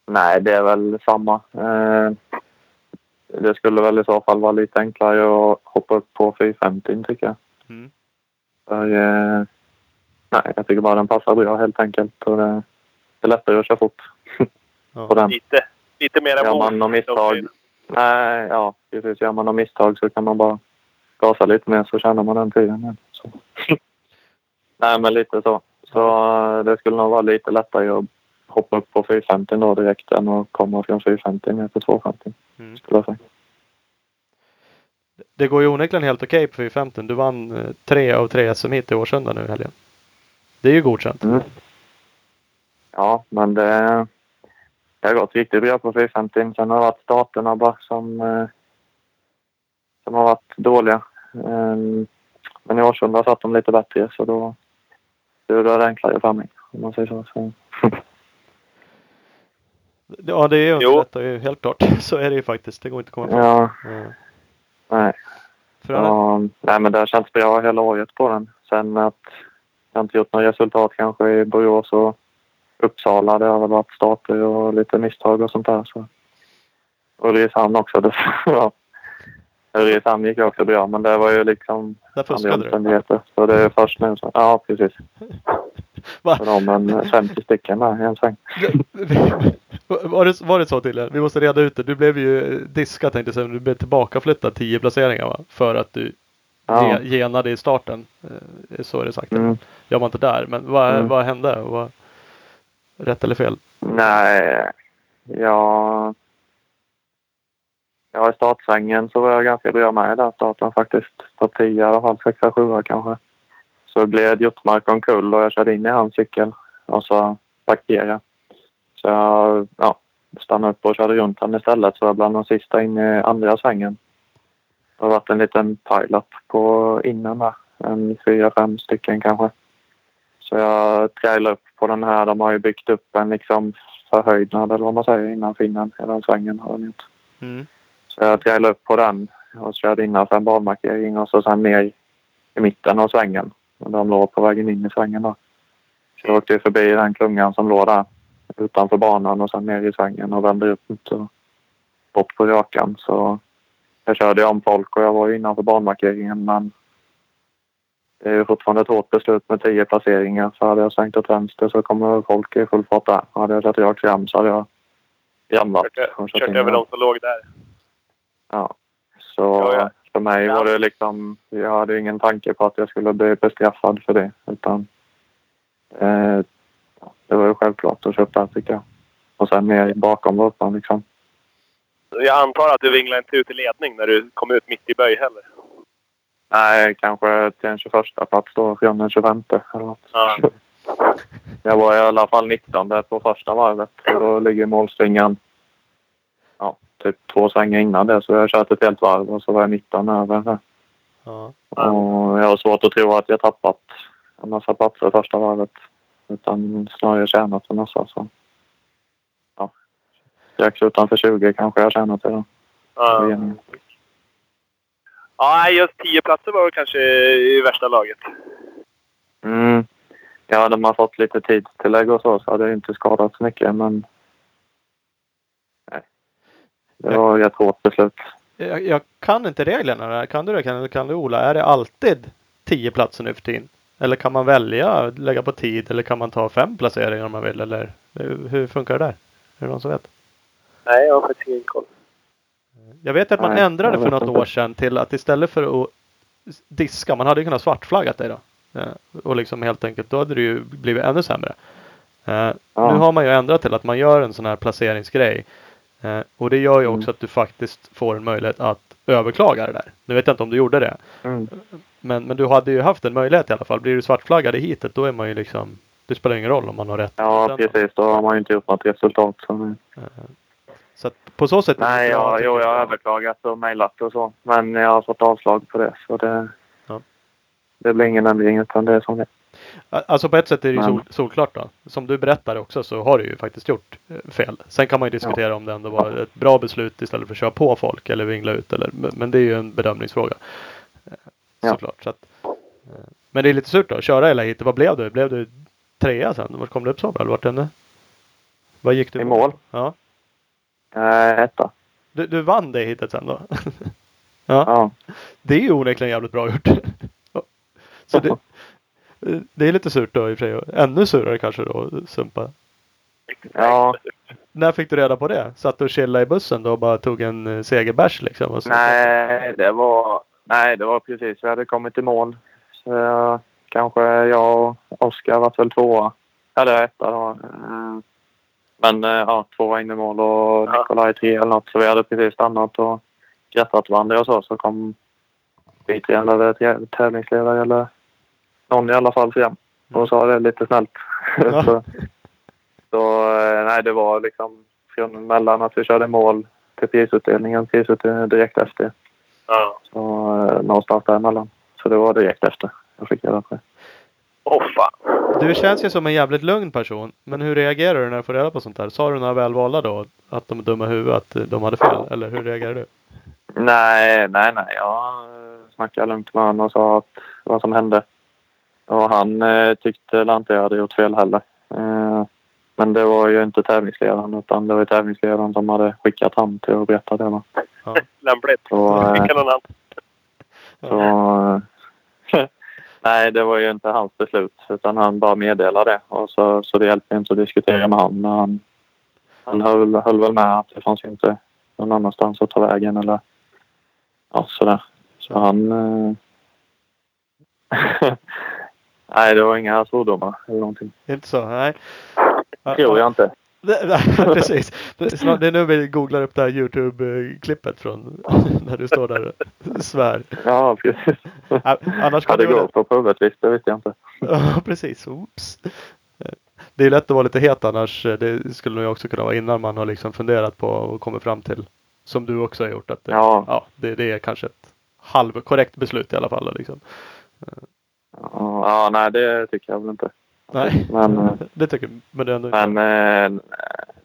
Nej, det är väl samma. Eh, det skulle väl i så fall vara lite enklare att hoppa upp på 450 tycker jag. Mm. För, eh, nej, jag tycker bara den passar bra helt enkelt. Och det, det är lättare att köra fort [laughs] Ja. på den. Lite, lite mera Gör man något misstag, nej, ja, precis. Gör man något misstag så kan man bara gasa lite mer så tjänar man den tiden. [laughs] nej, men lite så. Så eh, det skulle nog vara lite lättare att hoppa upp på 450 då direkt än att komma från 450 ner till 250. Mm. Skulle jag säga. Det går ju onekligen helt okej på 450. Du vann eh, tre av tre SM hit i Årsunda nu i helgen. Det är ju godkänt. Mm. Ja, men det, det har gått riktigt bra på 450. Sen har det varit starterna bara som, eh, som har varit dåliga. Men i Årsunda satt de lite bättre så då, då var det enklare för mig. Om man säger så. så. [laughs] Ja, det är underlättar ju helt klart. [laughs] Så är det ju faktiskt. Det går inte att komma ifrån. Ja, Ja. nej. Ja, nej, men det har känts bra hela året på den. Sen att jag inte gjort några resultat kanske i Borås och Uppsala. Det har väl varit starter och lite misstag och sånt där. Så. Och Ulricehamn också. [laughs] Det, ja. Ulricehamn gick också bra, men det var ju liksom Där fuskade du. Så det är först nu som... Ja, precis. [laughs] Va? De en 50 stycken där i en sväng. Var det, var det så till Vi måste reda ut det. Du blev ju diskad tänkte jag säga. men Du blev tillbakaflyttad 10 placeringar va? För att du Ja. ge- genade i starten. Eh, Så är det sagt. Mm. Jag var inte där. Men vad, Mm. vad hände? Vad, rätt eller fel? Nej, jag... Ja, i startsvängen så var jag ganska bra med i starten faktiskt. På 10 i alla fall, 6 7 kanske. Så gled Hjortmark omkull och jag körde in i hans cykel och så parkerade. Så jag ja, stannade upp och körde runt honom istället. Så jag var bland de sista in i andra svängen. Det har varit en liten pilot på innan där. En fyra, fem stycken kanske. Så jag trailade upp på den här. De har ju byggt upp en liksom förhöjdnad eller vad man säger innanför innan hela svängen har de gjort. Mm. Eh, jag trailade upp på den och körde innanför en banmarkering och så sen ner i mitten av svängen. Och de låg på vägen in i svängen då. Så jag åkte förbi den klungan som låg där utanför banan och sen ner i svängen och vände upp och eh, bort på rakan. Så jag körde om folk och jag var ju innanför banmarkeringen men det är ju fortfarande ett hårt beslut med tio placeringar. Så hade jag svängt åt vänster så kommer folk i full fart där. Hade jag kört rakt fram så hade jag ramlat. Kört, kört över de som låg där. Ja. Så Ja, ja. för mig var det liksom... Jag hade ingen tanke på att jag skulle bli bestraffad för det. Utan eh, det var ju självklart att köpa tycker jag. Och sen mer bakom rutan liksom. Jag antar att du vinglade inte ut i ledning när du kom ut mitt i böj heller. Nej, kanske till en 21 plats då från den 25 eller något. Ja. Jag var i alla fall 19 där på första varvet. Och då ligger målstringan ja, typ två svängar innan det. Så jag har kört ett helt varv och så var jag 19 över. Ja. Och jag har svårt att tro att jag tappat en massa platser första varvet. Utan snarare tjänat en massa. Så. Ja. Strax utanför 20 kanske jag tjänat idag. Ja. ja, nej, just tio platser var kanske i värsta laget. Mm. Ja, hade man fått lite tidstillägg och så så hade jag inte skadat så mycket. Men. Det var ett hårt beslut. Jag, jag kan inte reglerna. Kan du det? Kan, kan du Ola? Är det alltid 10 platser nu för tiden? Eller kan man välja lägga på tid eller kan man ta fem placeringar om man vill? Eller hur, funkar det där? Är det någon som vet? Nej, jag har faktiskt ingen koll. Jag vet att man Nej, ändrade för något inte. år sedan till att istället för att diska, man hade ju kunnat svartflaggat dig då. Eh, Och liksom helt enkelt, då hade det ju blivit ännu sämre. Eh, Ja. Nu har man ju ändrat till att man gör en sån här placeringsgrej. Eh, Och det gör ju Mm. också att du faktiskt får en möjlighet att överklaga det där. Nu vet jag inte om du gjorde det. Mm. Men, men du hade ju haft en möjlighet i alla fall. Blir du svartflaggad i hitet då är man ju liksom Det spelar ingen roll om man har rätt. Ja, Sen precis. Då har man ju inte gjort något resultat. Så. Så att på så sätt. är Nej, bra, ja, tycker jo, jag har överklagat och mejlat och så. Men jag har fått avslag på det. Så det, Ja. det blir ingen ändring utan det är som det Alltså på ett sätt är det ju sol, solklart då. Som du berättar också så har du ju faktiskt gjort eh, fel. Sen kan man ju diskutera om det ändå var ett bra beslut istället för att köra på folk eller vingla ut. Eller, men det är ju en bedömningsfråga. Eh, Ja. Såklart. Så att, eh, men det är lite surt då. att Köra hela hit. Vad blev du? Blev du trea sen? Vart kom du upp så bra? Vart hände? Vad gick du I mål? Ja. Eh, etta. Du, du vann det hitet sen då? [laughs] ja. Ja. Det är ju onekligen jävligt bra gjort. [laughs] Så det, det är lite surt då i och för sig. och Ännu surare kanske då sumpa. ja. När fick du reda på det? Satt du och chillade i bussen då och bara tog en eh, segerbärs liksom? Nej, det var, nej, det var precis. Vi hade kommit i mål. Så kanske jag och Oskar var väl tvåa. Eller etta då. Eh, Men eh, ja, tvåa in i mål och. Nikolaj tre eller något. Så vi hade precis stannat och grattat varandra och så. Så kom biträdande tävlingsledare eller någon i alla fall fram och sa det lite snällt. Ja. [laughs] så, så eh, nej, det var liksom från mellan att vi körde mål till prisutdelningen, prisutdelningen direkt efter. Ja. Så eh, någonstans däremellan. Så det var direkt efter jag fick reda på det. Åh fan. Du känns ju som en jävligt lugn person. Men hur reagerar du när du får reda på sånt här? Sa du några välvalda då? Att de är dumma huvudet? Att eh, de hade fel? Eller hur reagerar du? Nej, nej, nej. Jag snackade lugnt med honom och sa att vad som hände. Och han eh, tyckte väl inte jag hade gjort fel heller. Eh, men det var ju inte tävlingsledaren utan det var tävlingsledaren som hade skickat han till att berätta det. Ja. Lämpligt. Så, eh, någon annan. Så, [laughs] nej, det var ju inte hans beslut utan han bara meddelade det. Och så, så det hjälpte inte att diskutera med honom. Men han, han höll, höll väl med att det fanns inte någon annanstans att ta vägen eller ja, sådär. Så han... [laughs] Nej, det var inga svordomar eller någonting. Inte så? Nej. Tror jag inte. [laughs] Precis. Det är, nu vi googlar upp det här Youtube-klippet från [laughs] när du står där och svär. Ja, precis. Annars Ja, kan det går på visst, det visste jag inte. Ja, [laughs] precis. Oops. Det är lätt att vara lite het annars. Det skulle nog också kunna vara innan man har liksom funderat på och kommit fram till, som du också har gjort, att det, Ja. ja, det, det är kanske ett halvkorrekt beslut i alla fall. Liksom. Ja, nej, det tycker jag väl inte. Nej, Men, [laughs] eh, det tycker jag. Men är ändå Men eh,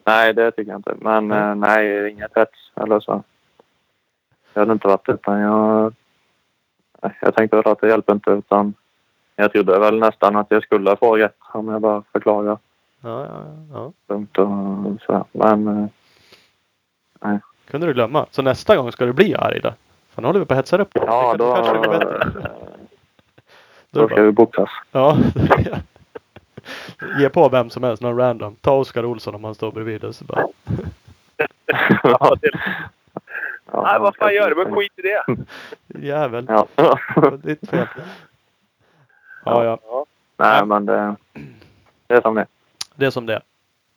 nej, det tycker jag inte. Men eh, nej, inget hets eller så. Det hade inte varit utan jag... nej, Jag tänkte väl att det hjälper inte utan jag trodde väl nästan att jag skulle få rätt om jag bara förklarar ja, ja, ja. lugnt och sådär. Men eh, Kunde du glömma. Så nästa gång ska du bli arg då? För nu håller vi på att hetsa upp ja, då, kanske det går bättre. Då ska vi boxas. Ja. [laughs] Ge på vem som helst, någon random. Ta Oskar Olsson om han står bredvid så bara. [laughs] Ja, det, Ja, nej, vad fan gör du? Men skit i det. [laughs] Jävel. Ja. Ditt fel. Ja, ja. Ja. nej, men det, det är som det. Det är som det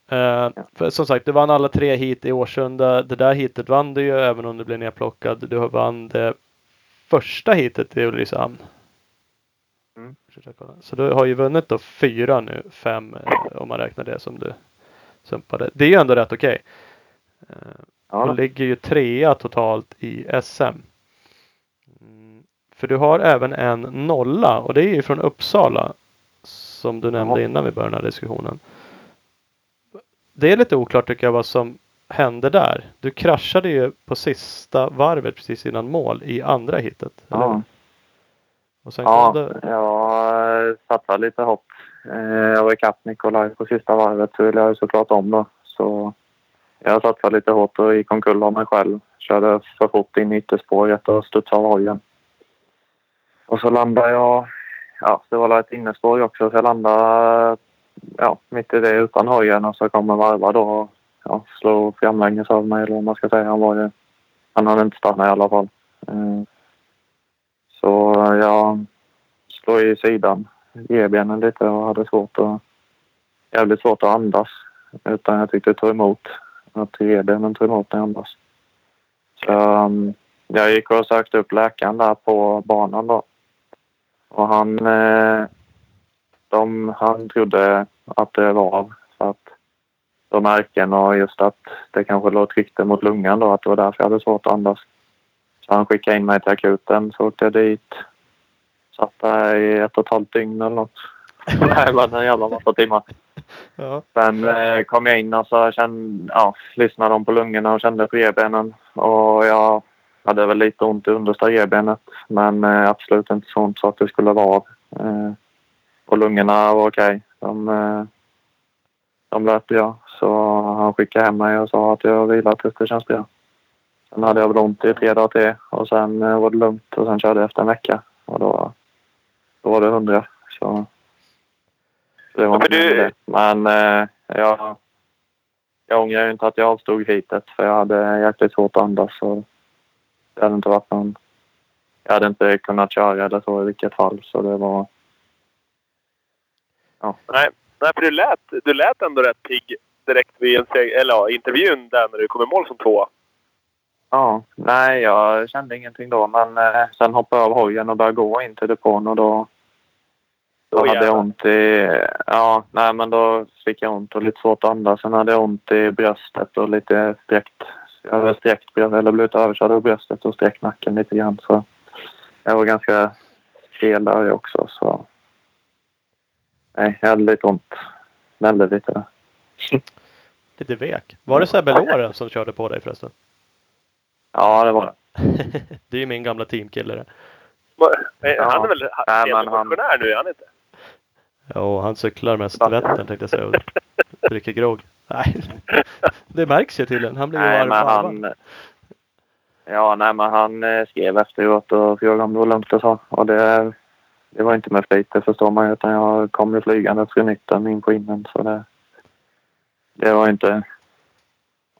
eh, för Som sagt, du vann alla tre hit i Årsunda. Det där hitet vann du ju även om du blev nedplockad. Du vann det första hitet i Ulricehamn. Mm. Så du har ju vunnit då fyra nu, fem eh, om man räknar det som du sumpade. Det är ju ändå rätt okej. Eh, Ja, och ligger ju trea totalt i SM. Mm, För du har även en nolla och det är ju från Uppsala. Som du nämnde Jaha. innan vi började den här diskussionen. Det är lite oklart tycker jag vad som hände där. Du kraschade ju på sista varvet precis innan mål i andra hitet. eller ja. Sen Ja, det, jag satsade lite hopp. Eh, Jag var ikapp Nikolaj på sista varvet så ville jag såklart om då. Så jag satsade lite hårt och gick omkull av mig själv. Körde för fort in i ytterspåret och studsade av hojen. Och så landade jag... Ja, det var ett innespår också så jag landade ja, mitt i det utan hojen och så kommer varva då och ja, slog framlänges av mig eller vad man ska säga. Han var ju... Han hade inte stannat i alla fall. Så jag slog i sidan, revbenen lite och hade svårt att, jävligt svårt att andas. Utan jag tyckte det tog emot. Att revbenen tog emot när jag andas. Så um, jag gick och sökte upp läkaren där på banan då. Och han, eh, de, han trodde att det var av. För att de märken och just att det kanske låg tryckte mot lungan då. Att det var därför jag hade svårt att andas. Så han skickade in mig till akuten. Så åkte jag dit. Satt där i ett och ett halvt dygn eller något. [laughs] Nej, men en jävla massa timmar. ja, Sen eh, kom jag in och så kände, ja, lyssnade de på lungorna och kände på revbenen. Och jag hade väl lite ont i understa revbenet. Men eh, absolut inte så ont så att det skulle vara av. Eh, och lungorna var okej. De, eh, de lät bra. Så han skickade hem mig och sa att jag vilar tills det känns bra. Sen hade jag väl ont i tre dagar till och sen eh, var det lugnt och sen körde jag efter en vecka. Och då, då var det hundra. Så så det var Ja, inte du-. Men eh, jag, jag ångrar ju inte att jag avstod hitet för jag hade jäkligt svårt att andas. Och det hade inte varit någon... Jag hade inte kunnat köra eller så i vilket fall. Så det var... Nej, nej, för du lät, du lät ändå rätt pigg direkt vid en eller, ja, intervjun där när du kom i mål som tvåa. Ja, nej jag kände ingenting då. Men eh, sen hoppade jag av hojen och började gå in till depån och då... Då Åh, hade jag ont i... Ja, nej men då fick jag ont och lite svårt att andas. Sen hade jag ont i bröstet och lite sträckt... Jag hade sträckt eller blivit överkörd av bröstet och sträckt nacken lite grann. Så jag var ganska stel där också så... Nej, jag hade lite ont. Väldigt lite där. [laughs] lite vek. Var det Sebbe Loren som körde på dig förresten? Ja, det var det. [laughs] det är ju min gamla teamkille det. Ja. Han är väl Nej, men han- nu, är han inte? Ja, och han cyklar mest Vättern tänkte jag säga och dricker grogg. Nej, [laughs] det märks ju tydligen. Han blir ju varm han... Ja, nej men han eh, skrev efteråt och frågade om det var lugnt och så. Och det, det var inte med flit, det förstår man ju. Utan jag kom ju flygande från mitten in på innen. Så det, det var inte...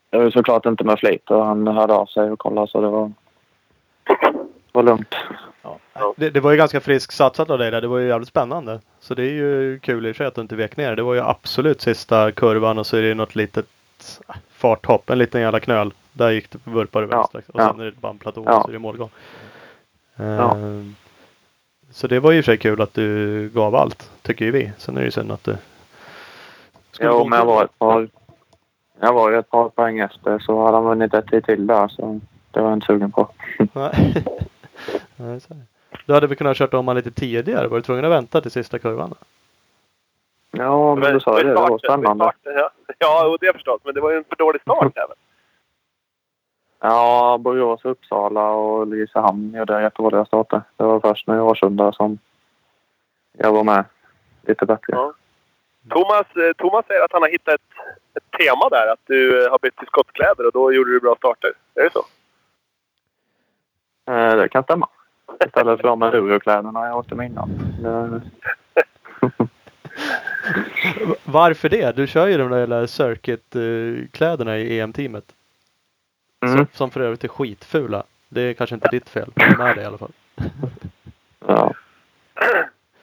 Det var ju såklart inte med flit och han hörde av sig och kollade så det var, var lugnt. Ja. Det, det var ju ganska friskt satsat av dig där. Det var ju jävligt spännande. Så det är ju kul i och sig att du inte vek ner. Det var ju absolut sista kurvan och så är det något litet farthopp. En liten jävla knöl. Där gick det vurpar du Ja, vänster. Och ja. sen är det bara en platå Ja. och så är det målgång. Ehm, Så det var ju i och för sig kul att du gav allt. Tycker ju vi. Sen är det ju synd att du... skulle Jo, men jag var ett par... Jag var ju ett par poäng efter så hade han vunnit ett tid till där så det var jag inte sugen på. Är. [laughs] Du hade väl kunnat kört om han lite tidigare? Var du tvungen att vänta till sista kurvan? Ja, men du sa ju det. Det var spännande. Ja, ja och det har jag förstått. Men det var ju en för dålig start även. Ja, Borås, Uppsala och Ulricehamn gjorde jättedåliga starter. Det var först nu i Årsunda som jag var med lite bättre. Ja. Thomas, eh, Thomas säger att han har hittat ett, ett tema där. Att du eh, har bytt till skottkläder och då gjorde du bra starter. Är det så? Eh, Det kan stämma. Istället för de endurokläderna jag åkte med innan. [laughs] Varför det? Du kör ju de där jävla circuit-kläderna i EM-teamet. mm, Som, som för övrigt är skitfula. Det är kanske inte ditt fel. Men de är det i alla fall. ja.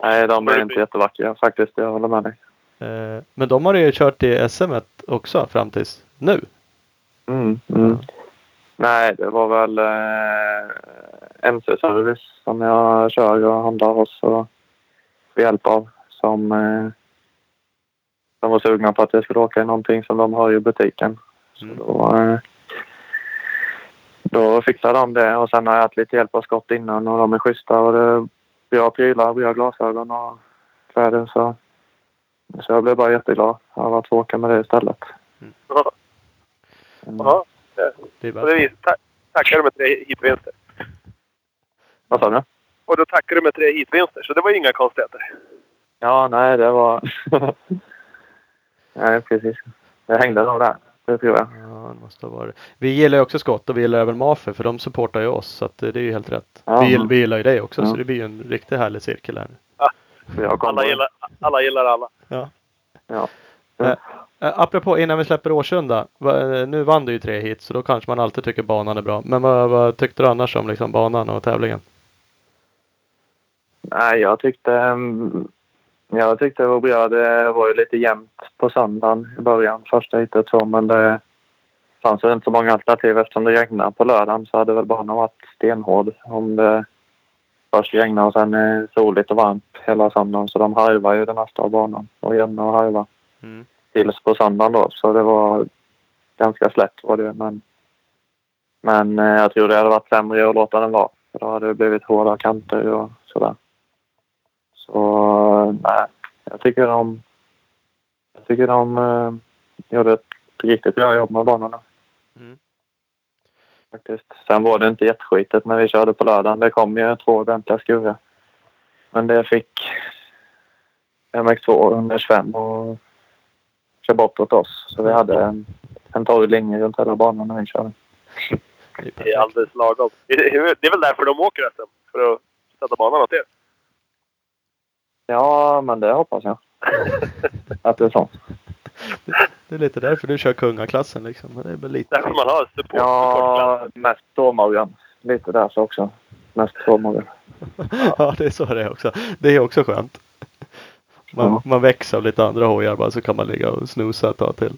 Nej, de är inte jättevackra faktiskt. Jag håller med dig. Eh, Men de har ju kört i SM också fram tills nu. Mm, mm. Nej, det var väl eh, MC-service som jag kör och handlar hos och får hjälp av. Som, eh, de var sugna på att jag skulle åka i någonting som de har i butiken. Så Mm. då, eh, då fixade de det och sen har jag haft lite hjälp av skott innan och de är schyssta och det är bra prylar, bra glasögon och kläder. Så, så jag blev bara jätteglad av att få åka med det istället. Ja. Mm. Ja. Det är bara... det tackar du med tre hitvinster. Vad sa du? Och då tackar du med tre hitvinster. Så det var ju inga konstigheter. Ja, nej, det var... [laughs] nej, precis. Det hängde nog där. Det tror jag. Ja, det måste ha varit. Vi gillar ju också skott och vi gillar även Mafer för de supportar ju oss. Så att det är ju helt rätt. Ja. Vi, vi gillar ju dig också Ja. så det blir ju en riktigt härlig cirkel här. Alla gillar alla. Gillar alla. Ja. Ja. Eh, apropå innan vi släpper Årsunda. Eh, nu vann du ju tre hit så då kanske man alltid tycker banan är bra. Men vad, vad tyckte du annars om liksom banan och tävlingen? Nej, jag tyckte... mm, Jag tyckte det var bra. Det var ju lite jämnt på söndagen i början. Första hitet så, men det fanns väl inte så många alternativ eftersom det regnade på lördagen så hade väl banan varit stenhård om det först regnade och sen är soligt och varmt hela söndagen. Så de harvar ju det mesta av banan och jämna och harva. Mm. tills på söndagen då. Så det var ganska slätt var det. Men, men eh, jag tror det hade varit sämre att låta den vara. För då hade det blivit hårda kanter och sådär. Så nej, jag tycker de, jag tycker de eh, gjorde ett riktigt bra jobb med banorna. Mm. Faktiskt. Sen var det inte jätteskitigt när vi körde på lördagen. Det kom ju två ordentliga skurar. Men det fick MX2 under 25 och kör bort åt oss. Så vi hade en, en torr linje runt hela banan när vi körde. Det är alldeles lagom. Det är väl därför de åker SM. För att sätta banan åt er. Ja, men det hoppas jag. [laughs] Att det är så. [laughs] Det är lite därför du kör kungaklassen liksom. Men Det är väl lite. Därför man har support. Ja, mest Stormorgan. Lite därför också. Mest Stormorgan. [laughs] ja, det är så det är också. Det är också skönt. Man, Ja. man växer av lite andra hojar bara så kan man ligga och snosa ett tag till.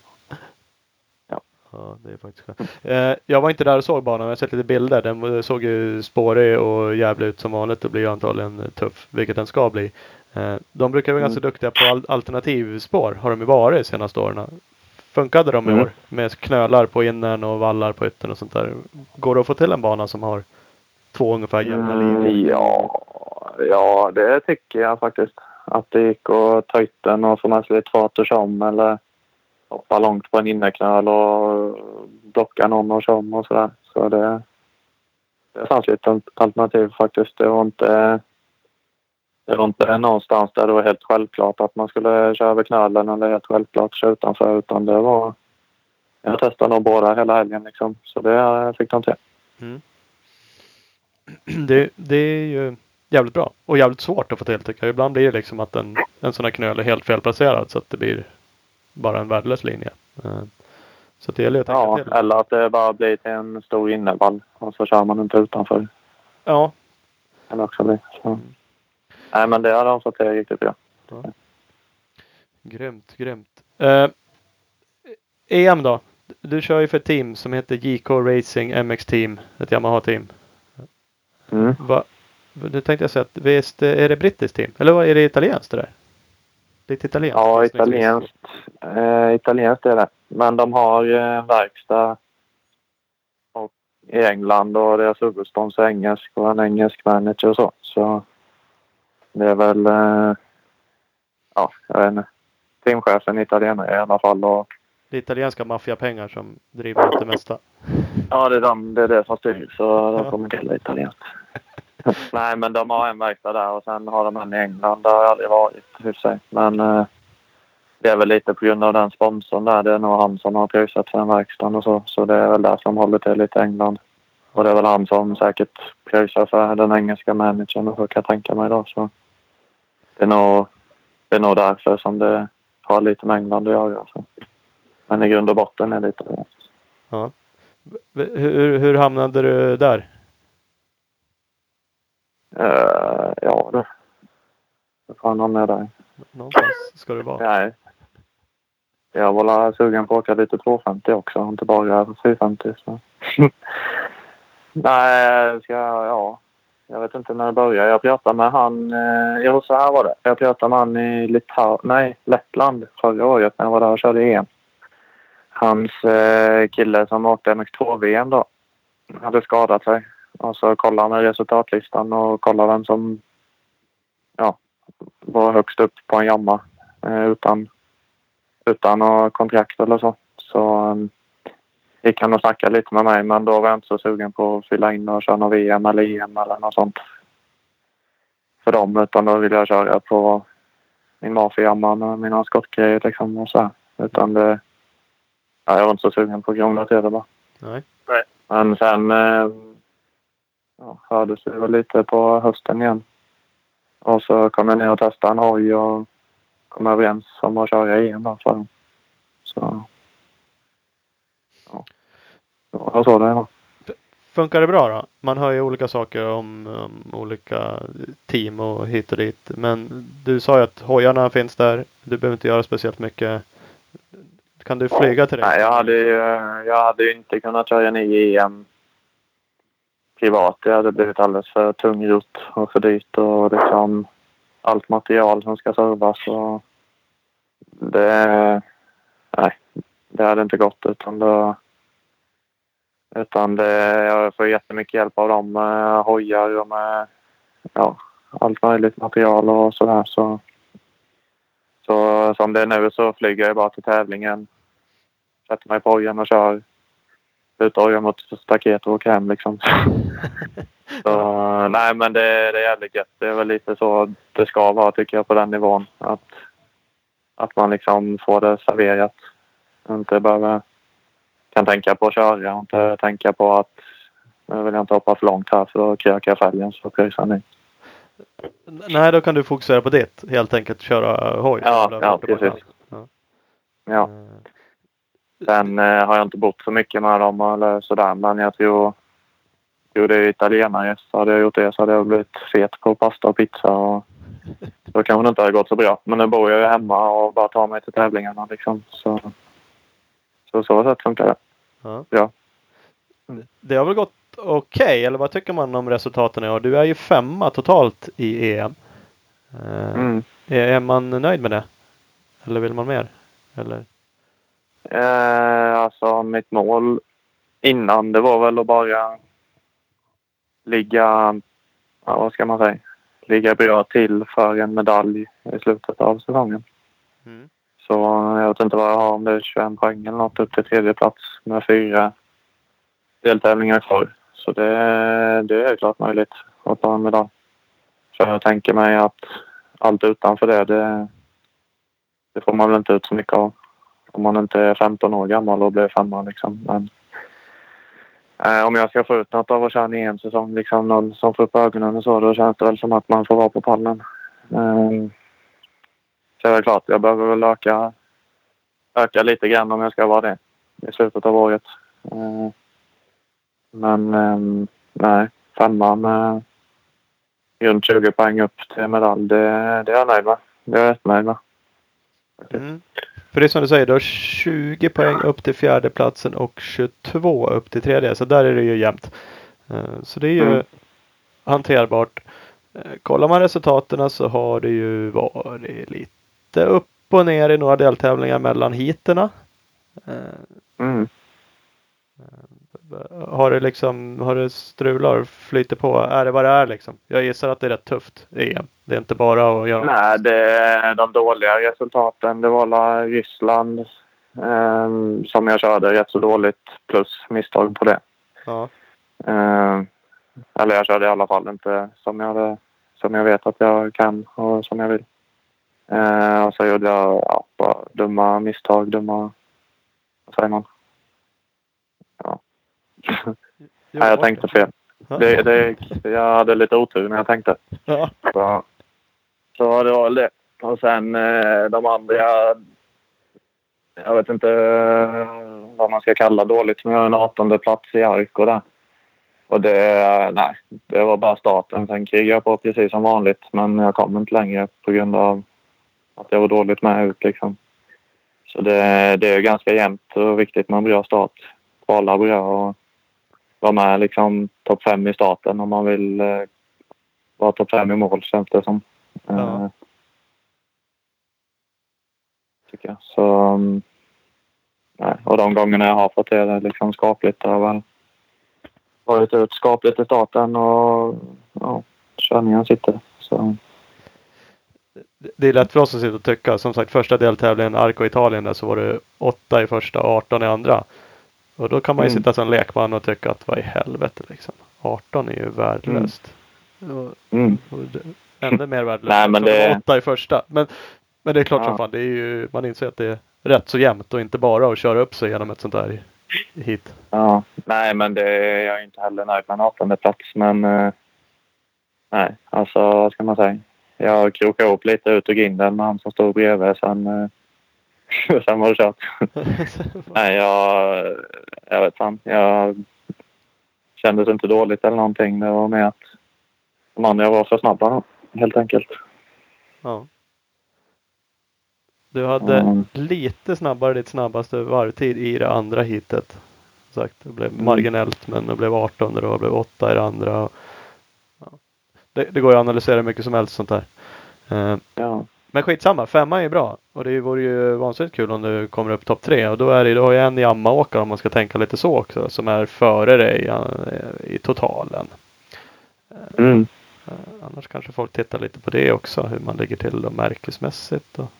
Ja. Ja, det är faktiskt skönt. Eh, jag var inte där och såg banan, men jag har sett lite bilder. Den såg ju spårig och jävlig ut som vanligt. Det blir ju antagligen tuff, vilket den ska bli. Eh, de brukar vara Mm. ganska duktiga på al- alternativspår, har de ju varit de senaste åren. Funkade de i Mm. år? Med knölar på innern och vallar på yttern och sånt där. Går det att få till en bana som har två ungefär jämna linjer? Mm, ja, ja, det tycker jag faktiskt. Att det gick att ta yttern och få med sig lite fart och tjom eller hoppa långt på en innerknöl och blocka någon och tjom och sådär. Så det, det fanns lite alternativ faktiskt. Det var inte det var inte någonstans där det var helt självklart att man skulle köra över knölen eller helt självklart köra utanför utan det var... Jag testade nog båda hela helgen liksom. Så det fick de till. Mm. det, det är ju jävligt bra och jävligt svårt att få till tycker jag. Ibland blir det liksom att en, en sån här knöl är helt felplacerad så att det blir bara en värdelös linje. Eh, Så det gäller att tänka Ja, till. eller att det bara blir till en stor innevall och så kör man inte utanför. Ja, Kan det också bli. Så. Nej, men det har de fått till riktigt bra. grymt, grymt. Eh, EM då? Du kör ju för ett team som heter JK Racing MX Team. Ett Yamaha-team. Mm. Va, nu tänkte jag säga att visst är det brittiskt team? Eller är det italienskt det där? Lite italienskt? Ja, italienskt. Eh, italienskt är det. Men de har en verkstad och, i England och deras huvudsponsor är engelsk och en engelsk manager och så. Så det är väl, eh, ja, jag vet inte. Teamchefen italienare i alla fall och Det är italienska maffiapengar som driver upp det mesta. Ja, det är, de, det är det som styr så de kommer till italienskt. [laughs] Nej, men de har en verkstad där och sen har de en i England. Det har jag aldrig varit i sig. Men eh, det är väl lite på grund av den sponsorn där. Det är nog han som har pröjsat för den verkstaden och så. Så det är väl där som håller till lite i England. Och det är väl han som säkert pröjsar för den engelska managern och så kan jag tänka mig då. Så det är nog, det är nog därför som det har lite med England att göra. Så. Men i grund och botten är det italienskt. V- Hur, hur hamnade du där? Uh, ja du. Vad fan hamnade jag där? Någonstans ska du vara. Nej. Jag var sugen på att åka lite 250 också, inte bara 450. Så. [laughs] Nej, ska jag, ja. Jag vet inte när det började. Jag pratade med han, eh, jo så här var det. Jag pratade med han i Litau, nej, Lettland förra året när jag var där och körde EM. Hans eh, kille som åkte MX2-VM då hade skadat sig. Och så kollade han i resultatlistan och kollade vem som ja, var högst upp på en jamma eh, utan, utan något kontrakt eller så. Så ehm, gick han och snackade lite med mig men då var jag inte så sugen på att fylla in och köra något VM eller EM eller något sånt för dem utan då ville jag köra på min mafia-jamma med mina skottgrejer liksom och så här. Utan det, ja, jag var inte så sugen på att krångla till det bara. Nej. Men sen eh, ja, hördes vi väl lite på hösten igen. Och så kom jag ner och testade en hoj och kom överens om att köra EM då för dem. Så... Så det var. Funkar det bra då? Man hör ju olika saker om, om olika team och hit och dit. Men du sa ju att hojarna finns där. Du behöver inte göra speciellt mycket. Kan du flyga till det? Nej, jag hade ju jag hade ju inte kunnat köra ny EM privat. Det hade blivit alldeles för tungrot och för dyrt och liksom allt material som ska servas och det... Nej, det hade inte gått utan det... Utan det, jag får jättemycket hjälp av dem med hojar och med ja, allt möjligt material och sådär. Så, så som det är nu så flyger jag bara till tävlingen sätter mig på hojen och kör ut hojen mot staket och åker hem liksom. [laughs] så, nej men det, det är jävligt gött. Det är väl lite så det ska vara tycker jag på den nivån. Att, att man liksom får det serverat. Inte behöver kan tänka på att köra och inte tänka på att nu vill jag inte hoppa för långt här för då krökar jag fälgen så pröjsar ni. Nej, då kan du fokusera på det. Helt enkelt köra hoj. Ja, ja, precis. Ja. Eh, Sen eh, har jag inte bott så mycket med dem eller sådär men jag tror Gjorde jag italienare så hade jag gjort det så hade jag blivit fet på pasta och pizza och [laughs] då kanske det inte hade gått så bra. Men nu bor jag ju hemma och bara tar mig till tävlingarna liksom. Så så, så sätt funkar det. Ja. Ja. Det har väl gått okej, eller vad tycker man om resultaten i år? Du är ju femma totalt i EM. Eh, Mm. är, är man nöjd med det? Eller vill man mer? Eller? Eh, alltså mitt mål innan det var väl att bara ligga, ja, vad ska man säga, ligga bra till för en medalj i slutet av säsongen. Mm. Så jag vet inte vad jag har om det är 21 poäng eller något upp till tredje plats med fyra deltävlingar kvar. Så det, det är klart möjligt att ta en medalj. Så jag tänker mig att allt utanför det, det, det får man väl inte ut så mycket av. Om man inte är 15 år gammal och blir femma liksom. Men Eh, om jag ska få ut något av att köra en säsong, liksom någon som får upp ögonen och så, då känns det väl som att man får vara på pallen. Eh, så är det klart, jag behöver väl öka, öka lite grann om jag ska vara det i slutet av året. Eh, men eh, nej, femma med runt 20 poäng upp till medalj, det, det är jag nöjd med. Det är jag rätt nöjd med. Mm. För det är som du säger, du har 20 poäng upp till fjärdeplatsen och 22 upp till tredje. Så där är det ju jämnt. Eh, Så det är ju Mm. hanterbart. Eh, Kollar man resultaten så har det ju varit lite upp och ner i några deltävlingar mellan heaterna. Eh, Mm. Har det liksom, har det strular, flyter på? Är det vad det är liksom? Jag gissar att det är rätt tufft EM. Det är inte bara att göra. Nej, det är de dåliga resultaten. Det var la Ryssland eh, som jag körde rätt så dåligt plus misstag på det. Ja. Eh, eller jag körde i alla fall inte som jag, som jag vet att jag kan och som jag vill. Eh, och så gjorde jag ja, bara dumma misstag, dumma... Vad säger man? Ja. [laughs] Nej, jag tänkte fel. Det, det, jag hade lite otur när jag tänkte. Ja. Så, så det var väl det. Och sen eh, de andra... Jag vet inte eh, vad man ska kalla dåligt, men jag har en 18 plats i Arko där. Och det, nej, det var bara starten. Sen krigade jag på precis som vanligt, men jag kom inte längre på grund av att jag var dåligt med ut liksom. Så det, det är ganska jämnt och viktigt med en bra start. Kvala bra och vara med liksom topp fem i starten om man vill eh, vara topp fem i mål känns det som. Ja. Eh, tycker jag. Så, mm, nej. Och de gångerna jag har fått det liksom skapligt har väl varit ut skapligt i starten och ja, körningen sitter. Så, Det är lätt för oss att sitta och tycka. Som sagt första deltävlingen Arco Italien där så var det åtta i första och 18 i andra. Och då kan man ju Mm. sitta som lekman och tycka att vad i helvete liksom. 18 är ju värdelöst. Mm. och det, ännu mer värdelöst. Nej, men det- åtta i första. Men, men det är klart Ja. som fan. Det är ju, man inser att det är rätt så jämnt och inte bara att köra upp sig genom ett sånt där hit. Ja, nej men det, jag är inte heller nöjd med en 18 plats men eh, nej, alltså vad ska man säga? Jag krokade ihop lite ut ur grinden med han som stod bredvid sen, sen var det kört. [laughs] nej, jag, jag vet fan. Jag kändes inte dåligt eller någonting. Det var mer att de andra var för snabba helt enkelt. ja. Du hade Mm. lite snabbare ditt snabbaste varvtid i det andra hitet. Sagt, det blev marginellt men det blev 18 och det blev 8 i det andra. Och. Det, det går ju att analysera mycket som helst sånt där. Eh, Ja, men skitsamma, femma är ju bra. Och det vore ju vansinnigt kul om du kommer upp topp tre. Och då är det då ju en Yamaha-åkare om man ska tänka lite så också. Som är före dig ja, i totalen. mm. Eh, annars kanske folk tittar lite på det också. Hur man ligger till då märkesmässigt. Och,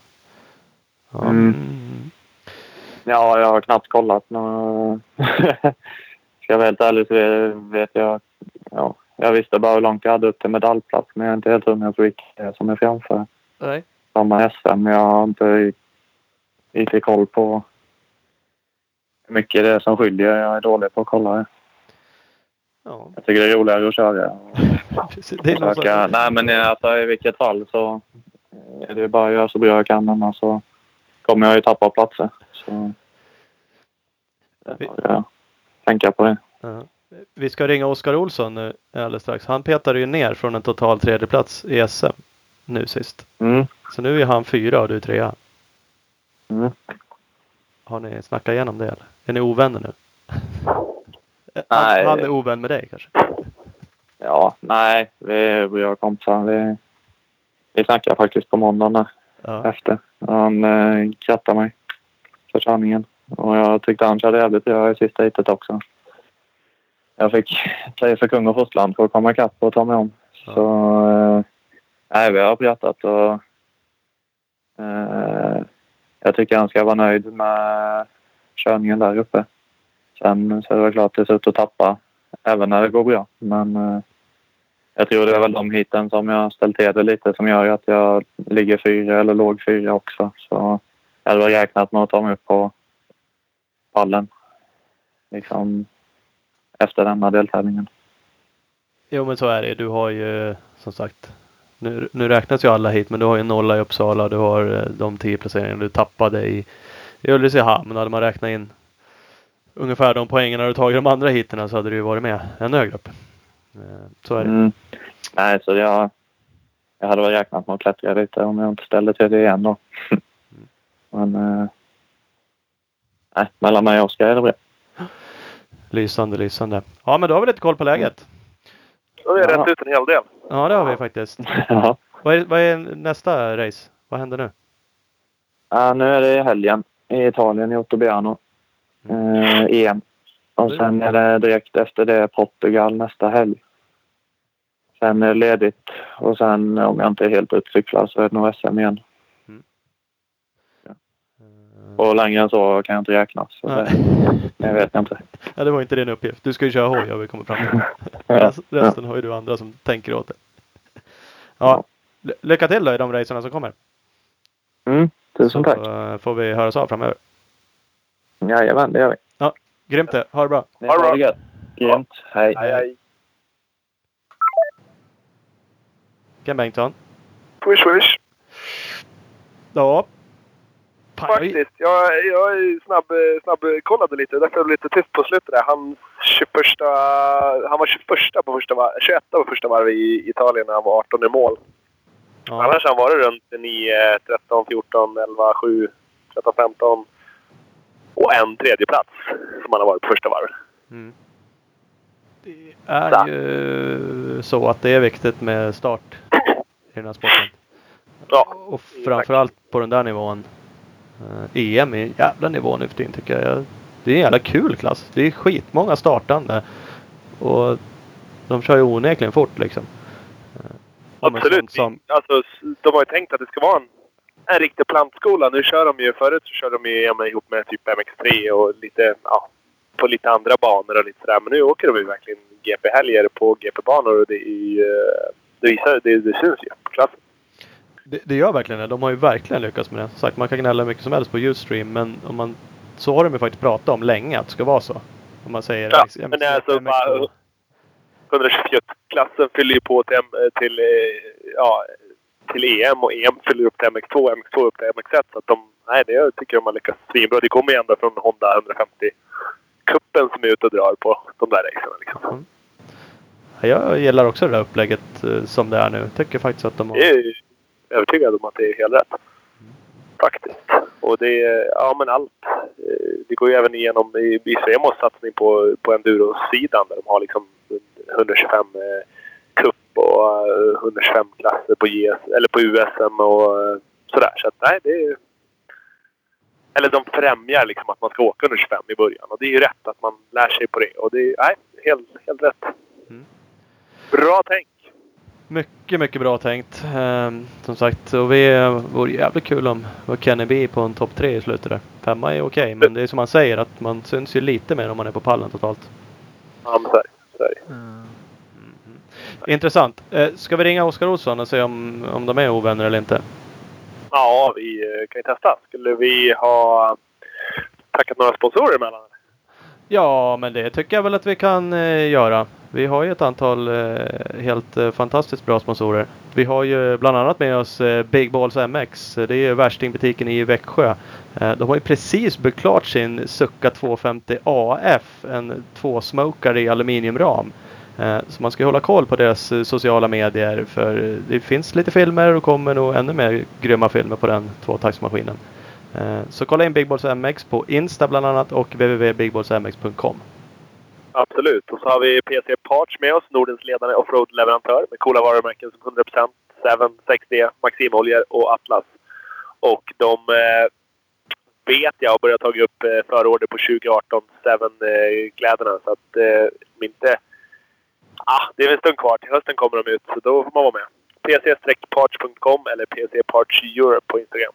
ja, Mm. Ja, jag har knappt kollat. nå- [laughs] Ska jag vara helt ärlig så vet jag... Ja, jag visste bara hur långt jag hade upp till medaljplats men jag är inte helt hundra på vilka som är framför. Nej. Samma SM. Jag har inte riktigt koll på hur mycket det är som skiljer. Jag är dålig på att kolla det. Ja, Jag tycker det är roligare att köra. [laughs] precis. Det är Försöka, nej, men alltså, i vilket fall så är det bara att göra så bra jag kan annars så kommer jag ju tappa platser. Så får jag tänka på det. Ja. Vi ska ringa Oskar Olsson nu alldeles strax. Han petade ju ner från en total tredjeplats i SM nu sist. Mm. Så nu är han fyra och du trea. Mm. Har ni snackat igenom det eller? Är ni ovänner nu? [laughs] Nej. Han, är ovän med dig kanske? Ja, nej, vi, vi har kompisar. Vi, vi snackar faktiskt på måndagen Ja. efter. Han eh, krattade mig för körningen. Och jag tyckte han körde jävligt bra i sista hitet också. Jag fick tre för kung och fosterland för att komma ikapp och ta mig om. Ja. Så eh, nej, vi har pratat och eh, jag tycker han ska vara nöjd med körningen där uppe. Sen så är det väl klart att det ser ut att tappa även när det går bra. Men eh, jag tror det är väl de hiten som jag ställt till det lite som gör att jag ligger fyra eller låg fyra också. Så jag hade väl räknat med att ta mig upp på pallen. Liksom efter denna deltävlingen. Jo men så är det. Du har ju som sagt nu, nu räknas ju alla hit men du har ju en nolla i Uppsala. Du har eh, de tio placeringarna du tappade i, i Ulricehamn. Hade man räknat in ungefär de poängen du tagit de andra hiterna så hade du ju varit med ännu högre upp. Eh, Så är det. Mm. Nej, så jag, jag hade väl räknat med att klättra lite om jag inte ställde till det igen då. [laughs] Men eh, nej, mellan mig och Oskar är det bra. Lysande, lysande. Ja men då har vi lite koll på läget. Då har vi Ja. rätt ut en hel del. Ja det har vi faktiskt. [laughs] Ja. Vad är, vad är nästa race? Vad händer nu? Ja, nu är det i helgen i Italien i Ottobiano. Eh, EM. Och sen är det direkt efter det Portugal nästa helg. Sen är det ledigt och sen om jag inte är helt utcyklad så är det nog SM igen. Och längre än så kan jag inte räkna. Så det, Nej. jag vet inte. Ja, det var inte din uppgift. Du ska ju köra hoj har vi kommit fram till. Ja. Rest- Resten har ju du andra som tänker åt det. Ja, ly- lycka till då i de racerna som kommer. Mm, tusen Så tack. eh, får vi höras av framöver. Jajamän, det gör vi. Grymt det. Ha det bra. Ha det bra. det. Grymt. Hej. Aj, aj. Ken Bengtsson. Swish, swish. Ja. Faktiskt. Jag, jag snabb, snabb kollade lite. Därför blev det lite tyst på slutet där. Han, 21, han var 21 på första var, 21 på första varv i Italien när han var 18 i mål. Ja. Annars har han varit runt 9, 13, 14, 11, 7, 13, 15. Och en tredje plats som han har varit på första varvet. Mm. Det är ju så att det är viktigt med start i den här sporten. Ja, Och framförallt på den där nivån. Eh, EM är en jävla nivå nu för tiden tycker jag. Det är en jävla kul klass. Det är skitmånga startande. Och de kör ju onekligen fort liksom. Eh, absolut. Som, Alltså, de har ju tänkt att det ska vara en, en riktig plantskola. Nu kör de ju, förut så körde de ju EM ihop med typ MX3 och lite, ja, på lite andra banor och lite sådär. Men nu åker de ju verkligen GP-helger på GP-banor och det är ju, eh, det visar, det, det syns ju på klassen. Det, det gör verkligen det. De har ju verkligen lyckats med det. Som sagt, man kan gnälla hur mycket som helst på Ustream. Men om man, så har de ju faktiskt pratat om länge att det ska vara så. Om man säger Ja, MX- men det är alltså MX2. bara- 121-klassen fyller ju på till, till, eh, ja, till EM och EM fyller upp till MX2 och MX2 upp till MX1. Så att de, nej, det jag tycker de har lyckats svinbra. Det kommer ju ända från Honda 150-cupen som är ute och drar på de där racen. Liksom. Ja, Jag gillar också det där upplägget eh, som det är nu. Tycker faktiskt att de har... Jag är övertygad om att det är helt rätt. Faktiskt. Och det är, ja men allt. Eh, Det går ju även igenom i, i Svemos satsning på, på enduro-sidan där de har liksom 125 eh, cup och eh, 125 klasser på, GS, eller på USM och eh, sådär. Så att nej, det är... Eller de främjar liksom att man ska åka 125 i början. Och det är ju rätt att man lär sig på det. Och det är, nej, helt, helt rätt. Mm. Bra tänk! Mycket, mycket bra tänkt. Ehm, som sagt, och vi eh, vore jävligt kul om var Kenny B på en topp tre i slutet där. Femma är okej, men det är som man säger att man syns ju lite mer om man är på pallen totalt. Ja, men så är det. Så är det. Mhm. Intressant. Eh, ska vi ringa Oskar Olsson och se om, om de är ovänner eller inte? Ja, vi eh, kan ju testa. Skulle vi ha tackat några sponsorer emellan? Ja, men det tycker jag väl att vi kan eh, göra. Vi har ju ett antal eh, helt eh, fantastiskt bra sponsorer. Vi har ju bland annat med oss eh, Big Balls MX. Det är ju värstingbutiken i Växjö. Eh, de har ju precis byggt klart sin Succa 250 AF. En tvåsmokare i aluminiumram. Eh, så man ska hålla koll på deras eh, sociala medier för eh, det finns lite filmer och kommer nog ännu mer grymma filmer på den tvåtaktsmaskinen. Eh, Så kolla in Big Balls MX på Insta bland annat och www.bigballsmx.com. Absolut. Och så har vi PC Parts med oss, Nordens ledande offroad-leverantör med coola varumärken som 100%, 7, 6D, Maximoljor och Atlas. Och de eh, vet jag har börjat ta upp eh, förorder på 2018 7-kläderna. Eh, så att eh, inte... Ah, det är en stund kvar. Till hösten kommer de ut, så då får man vara med. pc-parts.com eller pc-parts Europe på Instagram.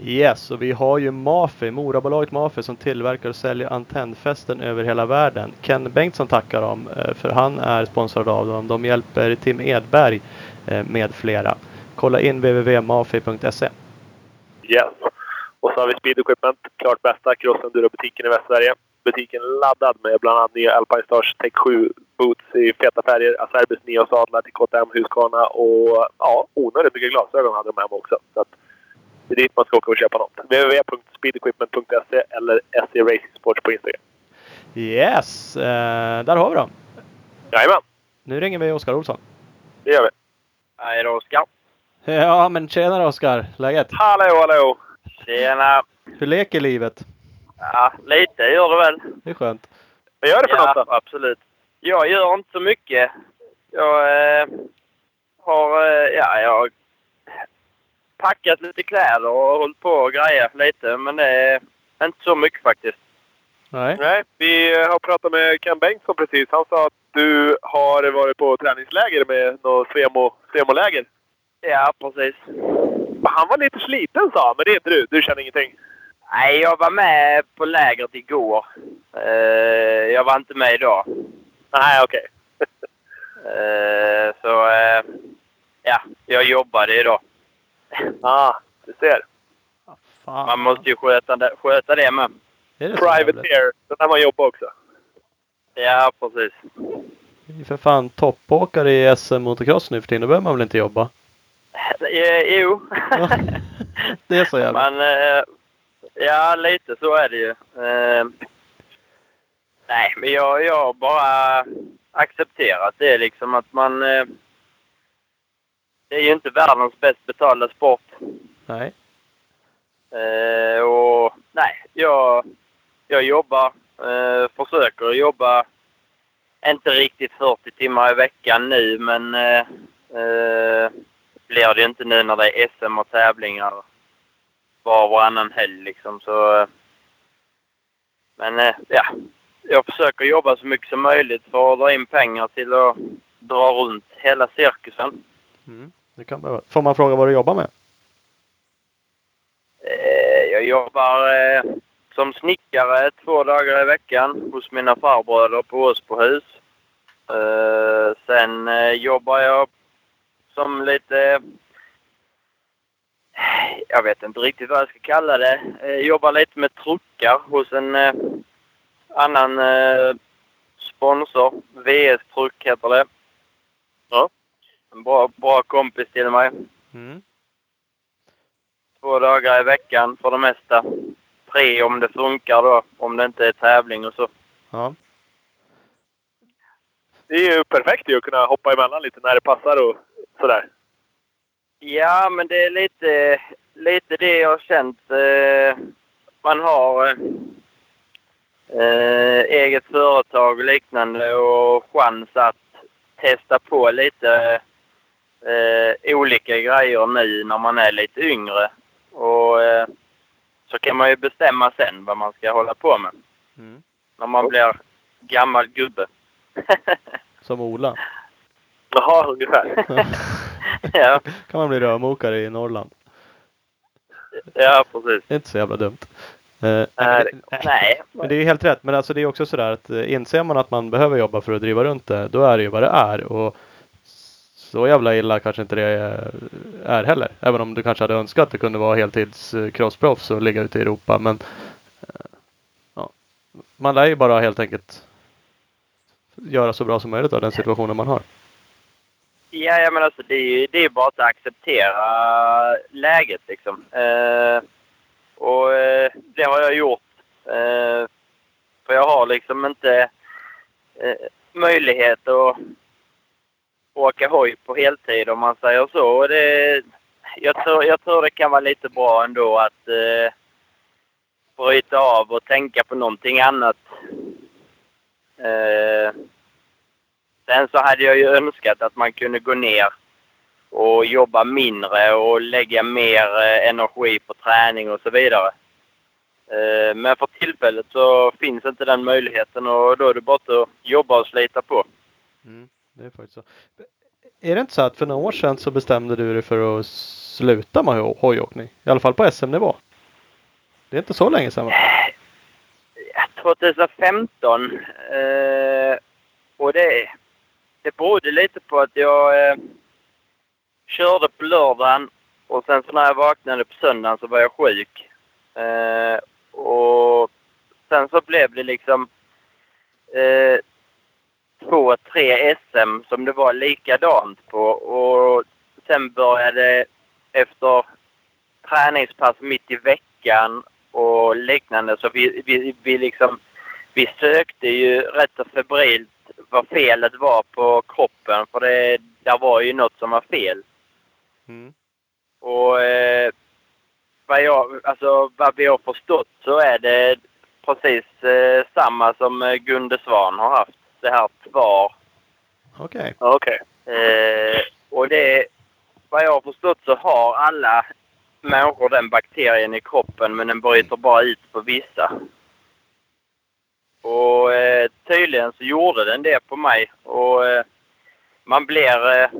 Yes, och vi har ju Mafi, Morabolaget Mafi som tillverkar och säljer antennfästen över hela världen. Ken Bengtsson tackar dem eh, för han är sponsrad av dem. De hjälper Tim Edberg eh, med flera. Kolla in www.mafi.se. Yes. Och så har vi Speed Equipment, klart bästa crossenduro-butiken i Västsverige. butiken laddad med bland annat nya Alpine Stars Tech 7 boots i feta färger, Acerbis nya sadlar till KTM Husqvarna och ja, onödigt mycket glasögon hade de hemma också. Så att det är dit man ska åka och köpa något. www.speedequipment.se eller SE Racing Sports på Instagram. Yes, eh, där har vi dem. Jajamän, Nu ringer vi Oskar Olsson. det gör vi. Hej då Oskar. Ja, men tjenare Oskar! Läget? Hallå, hallå! Tjena. Hur leker livet? Ja, lite gör det väl. Det är skönt. Vad gör du för ja, något då? absolut. Jag gör inte så mycket. Jag eh, har, eh, ja, jag packat lite kläder och hållit på och grejat lite. Men det är inte så mycket faktiskt. Nej. Nej, vi har pratat med Ken Bengtsson precis. Han sa att du har varit på träningsläger med något Svemo, Svemo-läger. Ja, precis. Han var lite sliten sa han, men det är inte du. Du känner ingenting. Nej, jag var med på lägret igår. Eh, jag var inte med idag. Nej, okej. Eh, så, eh, ja, jag jobbade idag. Ah, du ser. Fan. Man måste ju sköta det, sköta det med. Är det? Privateer. Den där man jobbar också. Ja, precis. Vi är för fan toppåkare i SM motocross nu för tiden. Då behöver man väl inte jobba? Eh, jo. Ja, det är så jävla. [laughs] Men, eh, ja, lite så är det ju. Eh, nej, men jag, jag har bara accepterat det liksom att man... Eh, det är ju inte världens bäst betalda sport. Nej. Eh, och nej, jag, jag jobbar, eh, försöker jobba inte riktigt 40 timmar i veckan nu men eh, eh, blir det inte nu när det är SM och tävlingar var och varannan helg liksom så. Men eh, ja, jag försöker jobba så mycket som möjligt för att dra in pengar till att dra runt hela cirkusen. Mm. Det kan behöva. Får man fråga vad du jobbar med? Eh, Jag jobbar eh, som snickare två dagar i veckan hos mina farbröder på Åsbohus. Eh, sen eh, jobbar jag som lite... Jag vet inte riktigt vad jag ska kalla det. Eh, jobbar lite med truckar hos en eh, annan eh, sponsor. VS Truck heter det. En bra, bra kompis till mig Mm. två dagar i veckan för det mesta. Tre om det funkar då, om det inte är tävling och så. Ja. Det är ju perfekt ju att kunna hoppa emellan lite när det passar och sådär. Ja, men det är lite, lite det jag har känt. Eh, man har eh, eh, eget företag och liknande och chans att testa på lite eh, olika grejer nu när man är lite yngre. Och eh, så kan man ju bestämma sen vad man ska hålla på med Mm. när man blir gammal gubbe. [laughs] Som Ola. Jaha, ungefär. [laughs] ja, kan man bli rörmokare i Norrland. ja, precis. Det är inte så jävla dumt. Eh, Nej, Men det [laughs] är ju helt rätt. Men alltså det är också sådär att eh, inser man att man behöver jobba för att driva runt det, då är det ju vad det är. Och så jävla illa kanske inte det är- heller. Även om du kanske hade önskat att det kunde vara heltids crossproffs och ligga ute i Europa. Men eh, ja, man lär ju bara helt enkelt göra så bra som möjligt av den situationen man har. Ja, jag menar alltså det är ju det är bara att acceptera läget liksom. Eh, och eh, det har jag gjort. Eh, för jag har liksom inte eh, möjlighet att åka hoj på heltid om man säger så. Och det, jag, tror, jag tror det kan vara lite bra ändå att eh, bryta av och tänka på någonting annat. Eh, Sen så hade jag ju önskat att man kunde gå ner och jobba mindre och lägga mer eh, energi på träning och så vidare. Eh, Men för tillfället så finns inte den möjligheten och då är det bara att jobba och slita på. Mm, det är faktiskt så. Är det inte så att för några år sedan så bestämde du dig för att sluta med ho- hojåkning? I alla fall på SM-nivå. Det är inte så länge sedan va? Eh, 2015 eh, och det, det berodde lite på att jag eh, körde på lördagen och sen så när jag vaknade på söndagen så var jag sjuk. Eh, och sen så blev det liksom eh, två, tre SM som det var likadant på. Och sen började efter träningspass mitt i veckan och liknande så vi, vi, vi liksom vi sökte ju rätt så febrilt vad felet var på kroppen för det där var ju något som var fel. Mm. Och eh, vad, jag, alltså, vad vi har förstått så är det precis eh, samma som eh, Gunde Svan har haft. Det här TVAR. Okej. Okej. Eh, och det, vad jag har förstått så har alla människor den bakterien i kroppen men den bryter bara ut på vissa. Och eh, tydligen så gjorde den det på mig och eh, man blir eh,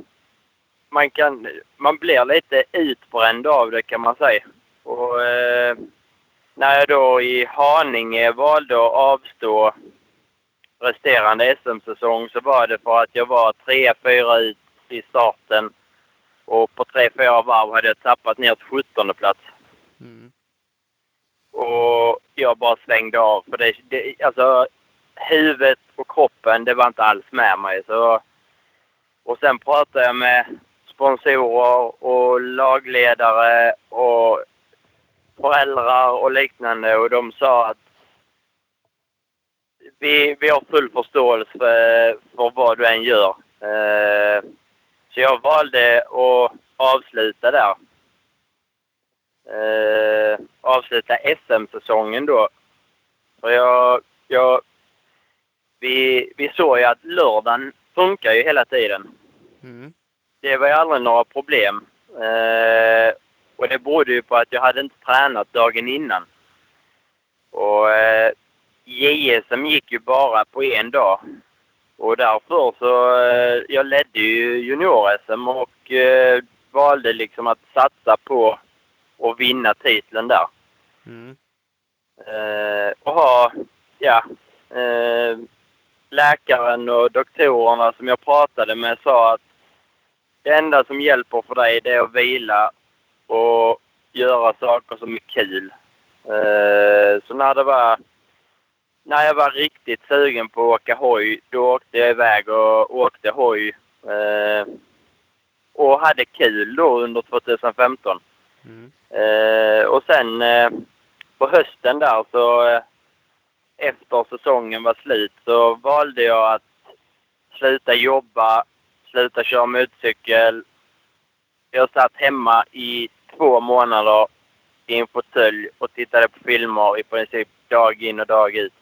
man kan man blir lite utbränd av det kan man säga. Och eh, när jag då i Haninge valde att avstå resterande SM-säsong så var det för att jag var tre, fyra ut i starten och på tre, fyra varv hade jag tappat ner till 17 plats. Mm. Och jag bara svängde av. För det, det, alltså, huvudet och kroppen, det var inte alls med mig. Så, och sen pratade jag med sponsorer och lagledare och föräldrar och liknande och de sa att vi, vi har full förståelse för, för vad du än gör. Eh, så jag valde att avsluta där. Eh, avsluta SM-säsongen då. För jag, jag, vi, vi såg ju att lördagen funkar ju hela tiden. Mm. Det var ju aldrig några problem. Eh, och det berodde ju på att jag hade inte tränat dagen innan. Och eh, JSM gick ju bara på en dag. Och därför så, eh, jag ledde ju junior-SM och eh, valde liksom att satsa på att vinna titeln där. Mm. Eh, och ha, ja, eh, läkaren och doktorerna som jag pratade med sa att det enda som hjälper för dig det är att vila och göra saker som är kul. Eh, så när det var när jag var riktigt sugen på att åka hoj, då åkte jag iväg och åkte hoj. Eh, och hade kul då under 2015. Mm. Eh, och sen eh, på hösten där så eh, efter säsongen var slut så valde jag att sluta jobba, sluta köra motorcykel. Jag satt hemma i två månader i en fåtölj och tittade på filmer i princip dag in och dag ut.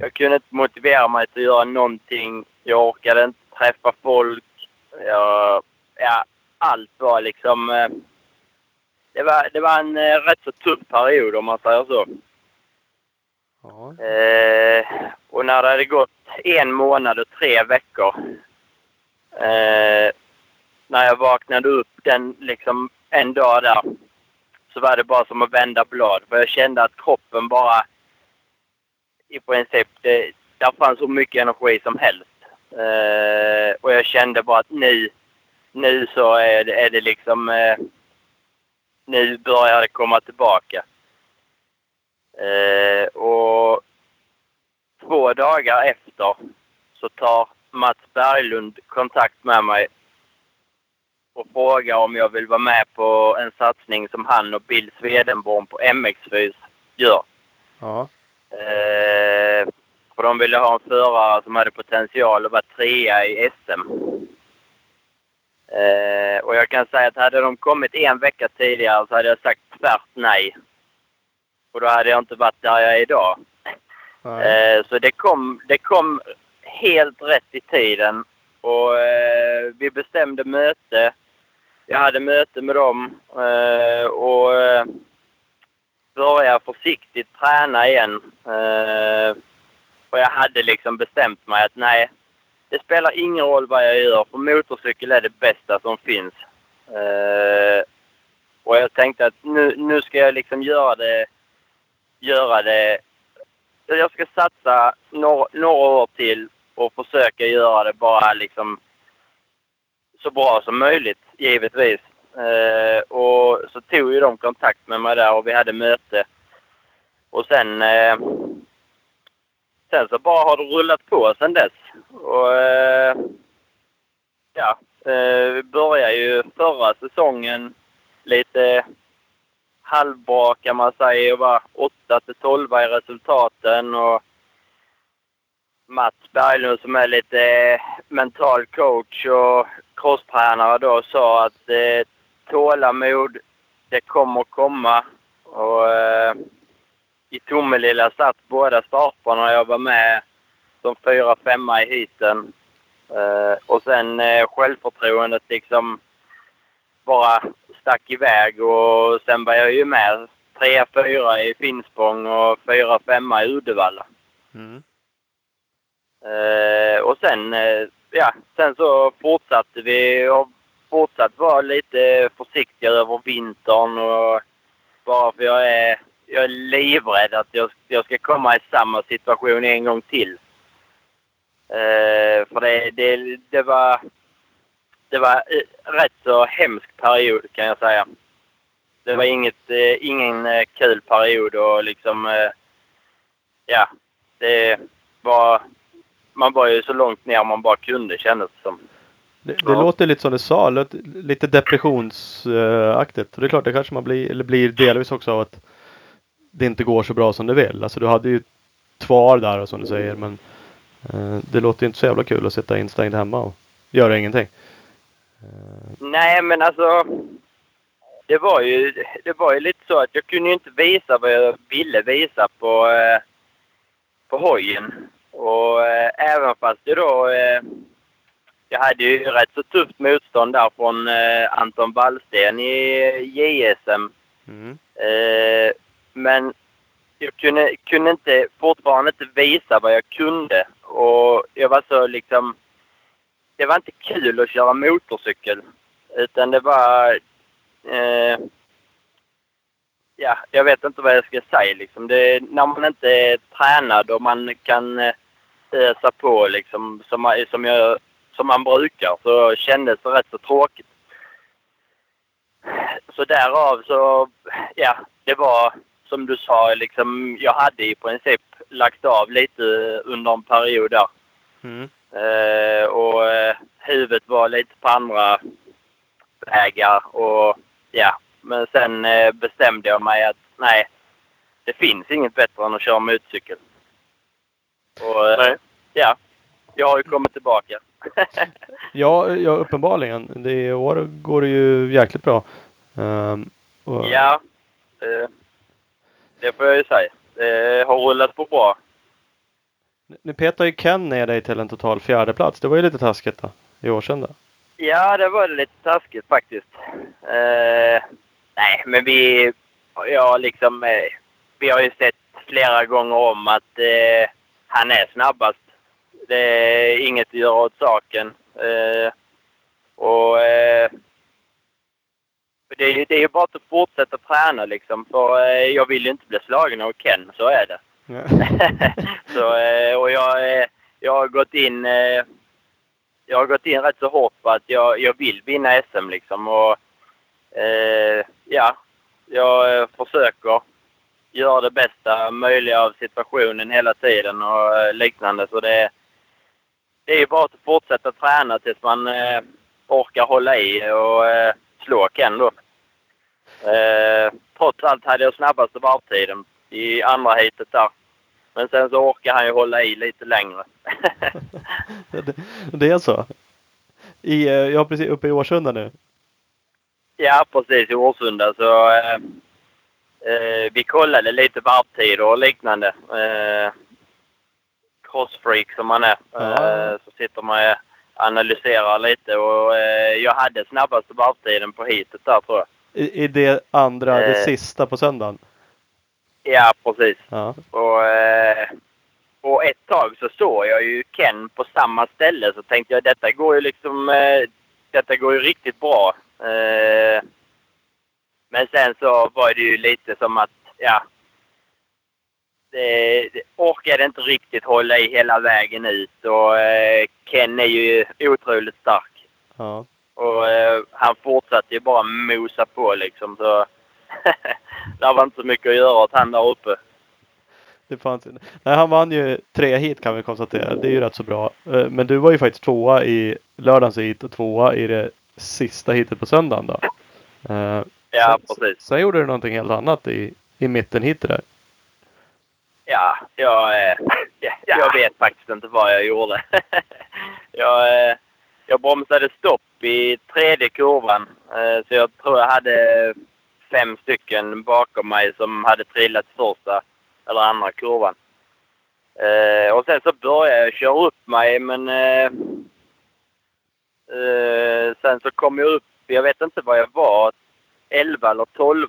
Jag kunde inte motivera mig till att göra någonting. Jag orkade inte träffa folk. Jag, ja, allt var liksom... eh, Det var, det var en eh, rätt så tuff period om man säger så. Ja. Eh, och när det hade gått en månad och tre veckor. Eh, när jag vaknade upp den liksom en dag där. Så var det bara som att vända blad. För jag kände att kroppen bara i princip, det, där fanns så mycket energi som helst. Eh, och jag kände bara att nu, nu så är det, är det liksom, eh, nu börjar det komma tillbaka. Eh, och två dagar efter så tar Mats Berglund kontakt med mig och frågar om jag vill vara med på en satsning som han och Bill Swedenborn på MX-Fys gör. Ja. Eh, för de ville ha en förare som hade potential att vara trea i SM. Eh, och jag kan säga att hade de kommit en vecka tidigare så hade jag sagt tvärt nej. Och då hade jag inte varit där jag är idag. Eh, så det kom, det kom helt rätt i tiden. Och eh, vi bestämde möte. Jag hade möte med dem eh, och börja försiktigt träna igen. Eh, och jag hade liksom bestämt mig att nej, det spelar ingen roll vad jag gör för motorcykel är det bästa som finns. Eh, och jag tänkte att nu, nu ska jag liksom göra det, göra det jag ska satsa några, några år till och försöka göra det bara liksom så bra som möjligt, givetvis. Eh, och så tog ju de kontakt med mig där och vi hade möte. Och sen, eh, sen så bara har det rullat på sen dess. Och eh, ja, eh, vi började ju förra säsongen lite halvbra kan man säga och var 8 till 12 i resultaten. Och Mats Berglund som är lite mental coach och crosstränare då sa att eh, tålamod, det kommer komma. Och eh, i Tomelilla satt båda starterna och jag var med som fyra, femma i heaten. Eh, och sen eh, självförtroendet liksom bara stack iväg och sen var jag ju med tre, fyra i Finspång och fyra, femma i Uddevalla. Mm. Eh, och sen, eh, ja, sen så fortsatte vi och fortsatt vara lite försiktigare över vintern och bara för jag är, jag är livrädd att jag, jag ska komma i samma situation en gång till. Eh, för det, det, det var det var eh, rätt så hemsk period kan jag säga. Det var inget, eh, ingen eh, kul period och liksom, eh, ja, det var, man var ju så långt ner man bara kunde kändes det som. Det, det Ja. låter lite som du sa, lite depressionsaktigt. Och det är klart, det kanske man blir, eller blir delvis också av att det inte går så bra som du vill. Alltså du hade ju två år där som du säger men eh, det låter ju inte så jävla kul att sitta instängd hemma och göra ingenting. Nej, men alltså. Det var ju, det var ju lite så att jag kunde ju inte visa vad jag ville visa på, eh, på hojen. Och eh, även fast det då... Eh, jag hade ju rätt så tufft motstånd där från eh, Anton Wallsten i JSM. Mm. Eh, men jag kunde, kunde inte, fortfarande inte visa vad jag kunde. Och jag var så liksom... Det var inte kul att köra motorcykel. Utan det var... Eh, ja, jag vet inte vad jag ska säga liksom. Det, när man inte är tränad och man kan eh, ösa på liksom som, som, jag, som man brukar så kändes det rätt så tråkigt. Så därav så, ja, det var som du sa, liksom, jag hade i princip lagt av lite under en period där. Mm. Eh, och eh, huvudet var lite på andra vägar och ja, men sen eh, bestämde jag mig att nej, det finns inget bättre än att köra motorcykel. Och eh, ja, jag har ju kommit tillbaka. Ja, ja, uppenbarligen. Det, I år går det ju jäkligt bra. Ehm, och, ja, eh, det får jag ju säga. Det har rullat på bra. Nu petar ju Ken ner dig till en total fjärde plats. Det var ju lite taskigt då, i år sedan då. Ja, det var lite taskigt faktiskt. Eh, nej, men vi, ja, liksom, eh, vi har ju sett flera gånger om att eh, han är snabbast. Det är inget att göra åt saken. Eh, och eh, det, är det är bara att fortsätta träna liksom. För eh, jag vill ju inte bli slagen av Ken, så är det. Ja. [laughs] så, eh, och jag, eh, jag har gått in eh, jag har gått in rätt så hårt på att jag, jag vill vinna SM liksom. Och, ja, jag försöker göra det bästa möjliga av situationen hela tiden och liknande. Så det, det är ju bara att fortsätta träna tills man eh, orkar hålla i och eh, slå Ken då. Eh, trots allt hade jag snabbaste varvtiden i andra heatet där. Men sen så orkar han ju hålla i lite längre. [laughs] det, det är så? I, eh, ja, precis. Uppe i Årsunda nu. Ja, precis. I Årsunda så... Eh, eh, vi kollade lite varvtider och liknande. Eh, crossfreak som man är. Eh, så sitter man och analyserar lite och eh, jag hade snabbaste varvtiden på heatet där tror jag. I, i det andra, det Eh. sista på söndagen. Ja, precis. Ja. Och, och ett tag så såg jag ju Ken på samma ställe så tänkte jag detta går ju liksom... Detta går ju riktigt bra. Men sen så var det ju lite som att, ja... Det orkade inte riktigt hålla i hela vägen ut och eh, Ken är ju otroligt stark. ja. Och eh, han fortsatte ju bara mosa på liksom så... [laughs] det var inte så mycket att göra åt han där uppe. det fanns, nej, han vann ju tre hit kan vi konstatera. Det är ju rätt så bra. Eh, Men du var ju faktiskt tvåa i lördagens hit och tvåa i det sista hitet på söndagen då. Eh, Ja, sen, precis. Sen gjorde du någonting helt annat i, i mitten hit där. Ja, jag, eh, ja, jag vet faktiskt inte vad jag gjorde. [laughs] jag, eh, jag bromsade stopp i tredje kurvan. Eh, så jag tror jag hade fem stycken bakom mig som hade trillat första eller andra kurvan. Och sen så började jag köra upp mig men sen så kom jag upp, jag vet inte vad jag var, 11 eller 12.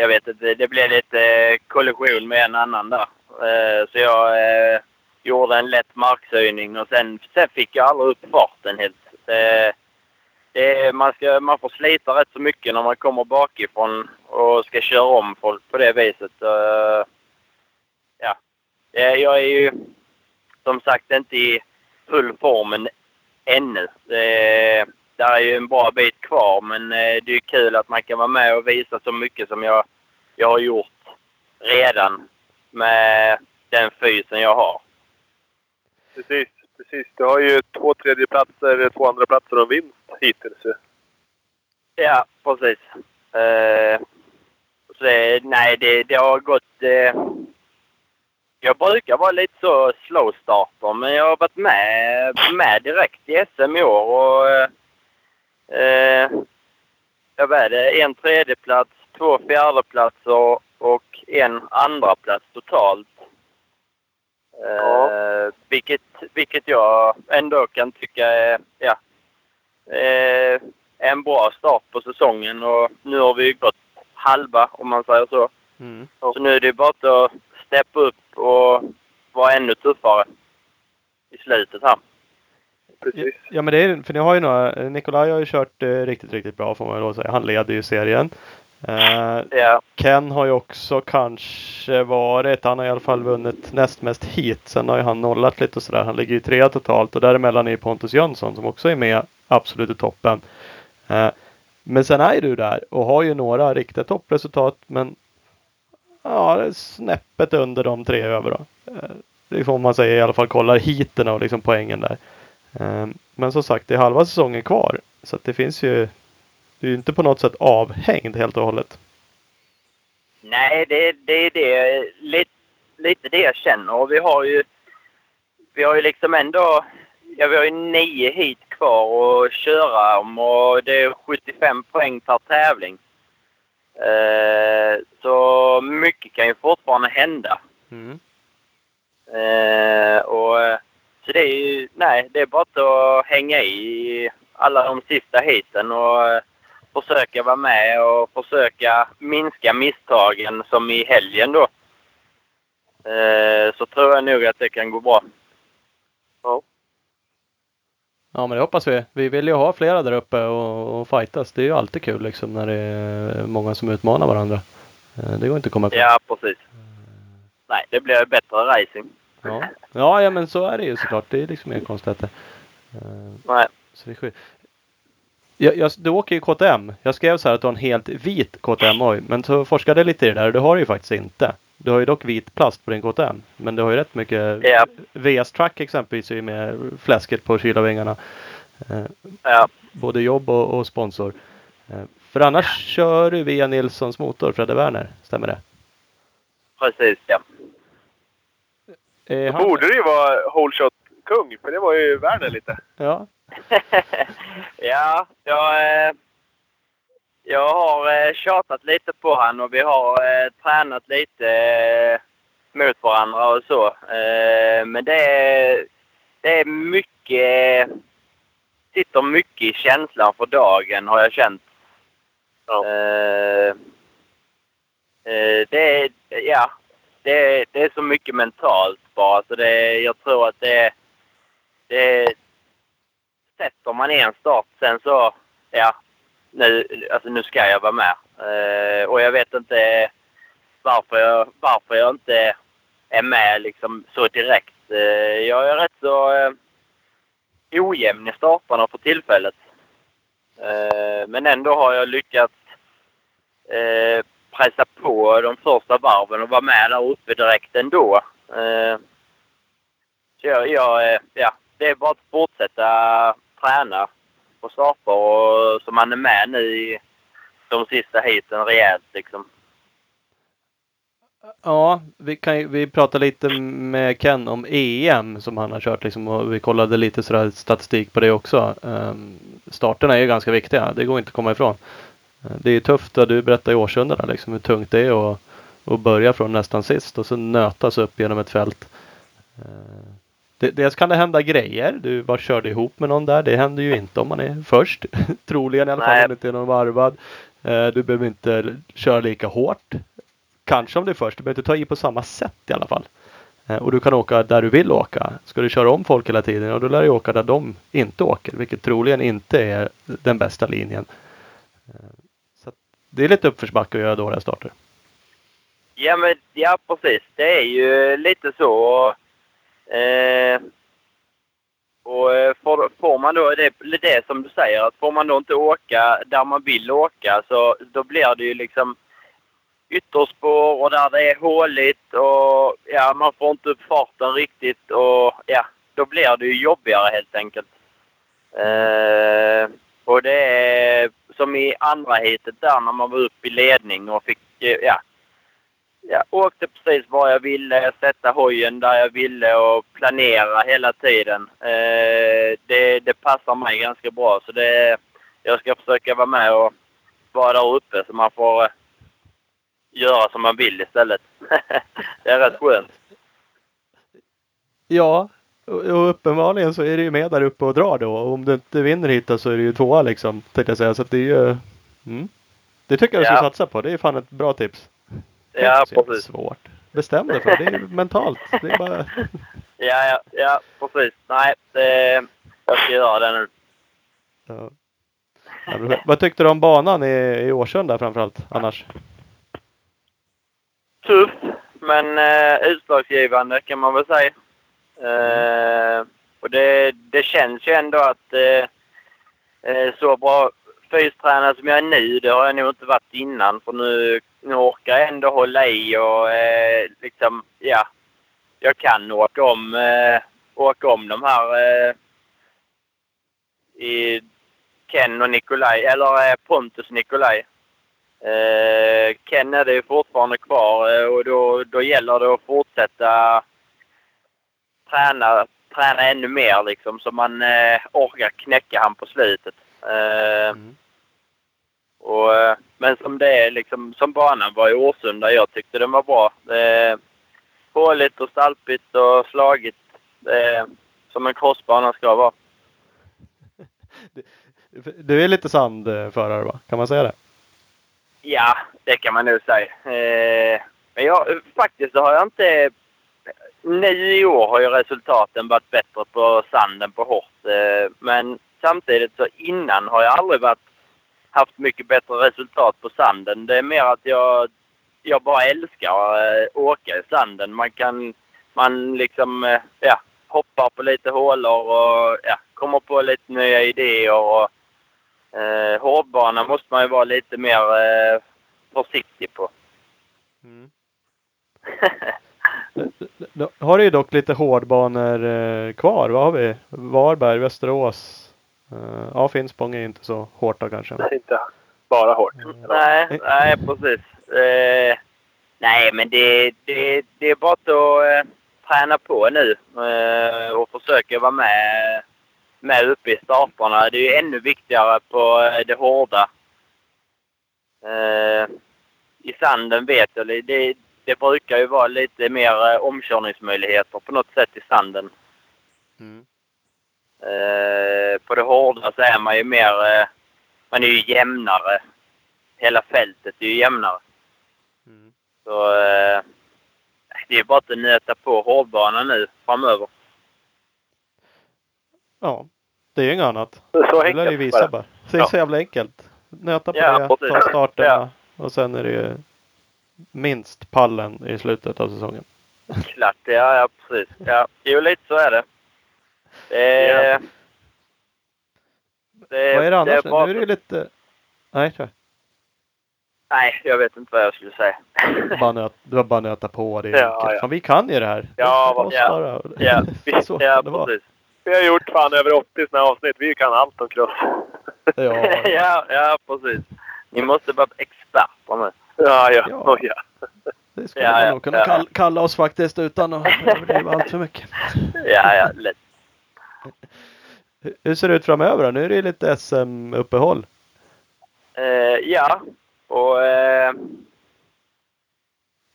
Jag vet inte. Det blev lite eh, kollision med en annan där. Eh, så jag eh, gjorde en lätt markshöjning och sen, sen fick jag aldrig upp farten helt. Eh, det, man, ska, man får slita rätt så mycket när man kommer bakifrån och ska köra om folk på det viset. Eh, ja. Eh, jag är ju som sagt inte i full formen ännu. Det, där är ju en bra bit kvar men eh, det är kul att man kan vara med och visa så mycket som jag, jag har gjort redan med den fysen jag har. Precis, precis. Du har ju två tredjeplatser, två andra platser och vinst hittills. Ja, precis. Eh, så det, nej, det, det har gått... Eh, jag brukar vara lite så slow starter, men jag har varit med, med direkt i SM i år och... Eh, eh, jag vet en tredjeplats, två fjärdeplatser och en andra plats totalt. Eh, Ja. vilket, vilket jag ändå kan tycka är, ja, eh, en bra start på säsongen och nu har vi gått halva om man säger så. Mm. Så nu är det bara att steppa upp och vara ännu tuffare i slutet här. Precis. Ja men det är för ni har ju några, Nikolaj har ju kört eh, riktigt, riktigt bra får man ju att säga. Han leder ju serien. Eh, Ja, Ken har ju också kanske varit, han har i alla fall vunnit näst mest hit. Sen har ju han nollat lite och sådär. Han ligger ju trea totalt och däremellan är Pontus Jönsson som också är med absolut i toppen. Eh, men sen är du där och har ju några riktiga toppresultat men ja, det är snäppet under de tre över då. Eh, det får man säga i alla fall kollar hiten och liksom poängen där. Eh, men som sagt, det är halva säsongen kvar. Så det finns ju, du är ju inte på något sätt avhängd helt och hållet. nej det, det är det, lite, lite det jag känner. Och vi har ju, vi har ju liksom ändå, ja vi har ju nio hit kvar att köra om och det är 75 poäng per tävling. Eh, så mycket kan ju fortfarande hända. Mm. Eh, och, så det är ju, nej, det är bara att hänga i alla de sista hiten och eh, försöka vara med och försöka minska misstagen som i helgen då. Eh, så tror jag nog att det kan gå bra. Ja men det hoppas vi. Vi vill ju ha flera där uppe och, och fightas. Det är ju alltid kul liksom när det är många som utmanar varandra. Eh, Det går inte att komma ifrån. Ja, precis. Nej, det blir bättre racing. Ja. Ja, ja men så är det ju såklart. Det är liksom inga konstigheter. Eh, Nej. Så det är. Jag, jag, du åker ju KTM. Jag skrev så här att du har en helt vit KTM-oj. Men så forskade jag lite i det där det har du ju faktiskt inte. Du har ju dock vit plast på din KTM. Men du har ju rätt mycket Ja. VS Truck exempelvis är ju med fläsket på kylarvingarna. Eh, Ja, både jobb och, och sponsor. Eh, För annars kör du via Nilssons motor, Fredde Werner. Stämmer det? precis ja. Eh, Då borde det ju vara whole shot-kung, för det var ju Werner lite. Ja. [laughs] ja, jag, eh, jag har eh, tjatat lite på han och vi har eh, tränat lite eh, mot varandra och så. Eh, men det är, det är mycket, sitter mycket i känslan för dagen har jag känt. Ja. Eh, eh, det, är, ja, det, det är så mycket mentalt bara. Så det, jag tror att det, det sätter man en start sen så, ja, nu, alltså nu ska jag vara med. Uh, och jag vet inte varför jag, varför jag inte är med liksom så direkt. Uh, jag är rätt så uh, ojämn i startarna för tillfället. Men ändå har jag lyckats pressa på de första varven och vara med där uppe direkt ändå. Eh, så jag, jag, eh, ja, det är bara att fortsätta träna på starter och så man är med nu i de sista heaten rejält liksom. Ja, vi, kan, ju- vi pratade lite med Ken om EM som han har kört liksom och vi kollade lite sådär statistik på det också. Um, starterna är ju ganska viktiga, det går inte att komma ifrån. Eh, Det är tufft, du berättade i Årsunda där, liksom hur tungt det är att, att börja från nästan sist och så nötas upp genom ett fält. Eh, det, dels kan det hända grejer. Du bara körde ihop med någon där. Det händer ju inte om man är först. [laughs] Troligen i alla fall om det inte är någon varvad. Eh, Du behöver inte köra lika hårt. Kanske om det är först. Du behöver inte ta i på samma sätt i alla fall. Och du kan åka där du vill åka. Ska du köra om folk hela tiden, och då lär du åka där de inte åker. Vilket troligen inte är den bästa linjen. Det är lite uppförsbacke att göra dåliga starter. Ja, men ja, precis. Det är ju lite så. Eh, och eh, får, får man då, det är det som du säger, att får man då inte åka där man vill åka så då blir det ju liksom ytterspår och där det är håligt och ja, man får inte upp farten riktigt och ja, då blir det ju jobbigare helt enkelt. Eh, och det är som i andra heatet där när man var uppe i ledning och fick, eh, ja, jag åkte precis var jag ville, sätta hojen där jag ville och planera hela tiden. Eh, det, det passar mig ganska bra så det, jag ska försöka vara med och vara där uppe så man får eh, göra som man vill istället. [laughs] det är rätt skönt. Ja, och uppenbarligen så är du ju med där uppe och drar då. Och om du inte vinner hit så är du ju tvåa liksom. Tänkte jag säga. Så det är ju... Mm. Det tycker jag du ska Ja. satsa på. Det är fan ett bra tips. Det Ja, precis. svårt. Bestäm dig för det. Det är [laughs] mentalt. Det är bara... Ja, ja, ja, precis. Nej, det, jag ska göra det nu. Ja. Ja, Vad tyckte du om banan i, i Årsunda framförallt annars? tuff, men eh, utslagsgivande kan man väl säga. Eh, och det, det känns ju ändå att eh, eh, så bra fystränare som jag är nu, det har jag nog inte varit innan. För nu, nu orkar jag ändå hålla i och eh, liksom, ja, jag kan åka om, eh, åka om de här eh, i Ken och Nikolaj, eller eh, Pontus Nikolaj. Eh, Ken är det ju fortfarande kvar eh, och då, då gäller det att fortsätta träna, träna ännu mer liksom så man eh, orkar knäcka han på slutet. Eh, Mm. och, eh, men som det är liksom, som banan var i Årsunda, jag tyckte den var bra. Eh, håligt och stalpigt och slagigt. Eh, som en crossbana ska vara. [laughs] Du är lite sandförare va? Kan man säga det? Ja, det kan man nog säga. Eh, men jag, faktiskt så har jag inte... Nu i år har ju resultaten varit bättre på sanden på hårt. Eh, men samtidigt så innan har jag aldrig varit, haft mycket bättre resultat på sanden. Det är mer att jag, jag bara älskar att eh, åka i sanden. Man kan... Man liksom, eh, ja, hoppar på lite hålor och ja, kommer på lite nya idéer. Och, Eh, hårdbana måste man ju vara lite mer eh, försiktig på. Mm. [laughs] Då har du ju dock lite hårdbanor eh, kvar. Vad har vi? Varberg, Västerås. Eh, ja, Finspång är inte så hårt då kanske. [laughs] Inte bara hårt. nej, nej, precis. Eh, nej, men det, det, det är bara att eh, träna på nu eh, och försöka vara med, med uppe i starterna. Det är ju ännu viktigare på eh, det hårda. Eh, I sanden vet jag, det, det brukar ju vara lite mer eh, omkörningsmöjligheter på något sätt i sanden. Mm. Eh, på det hårda så är man ju mer... Eh, man är ju jämnare. Hela fältet är ju jämnare. Mm. Så eh, det är bara att nöta på hårdbanan nu framöver. Ja, det är ju inget annat. Så Det lär ju visa bara. Det är Ja. så jävla enkelt. Nöta på Ja, det, ta starterna Ja. och sen är det ju minst pallen i slutet av säsongen. Klart, ja, ja precis. Ja, jo, lite så är det. det Ja. det, Vad är det annars? bara- nu är det lite... Nej, kör. nej, jag vet inte vad jag skulle säga. Bara nöt, det var bara att nöta på. Det är [laughs] Ja, enkelt. ja. Fan, vi kan ju det här. Ja, [laughs] vi, Så det precis. Vi har gjort fan över 80 sådana avsnitt. Vi kan allt om cross. Ja, [laughs] ja, ja, precis. Ni måste vara experter nu. Ja, ja. Ja. Oh, ja. det skulle Ja, man ja, nog kunna ja. kall, kalla oss faktiskt utan att överdriva allt för mycket. Ja, ja, lätt. Hur- ser det ut framöver då? Nu är det ju lite SM-uppehåll. Eh, ja, och eh,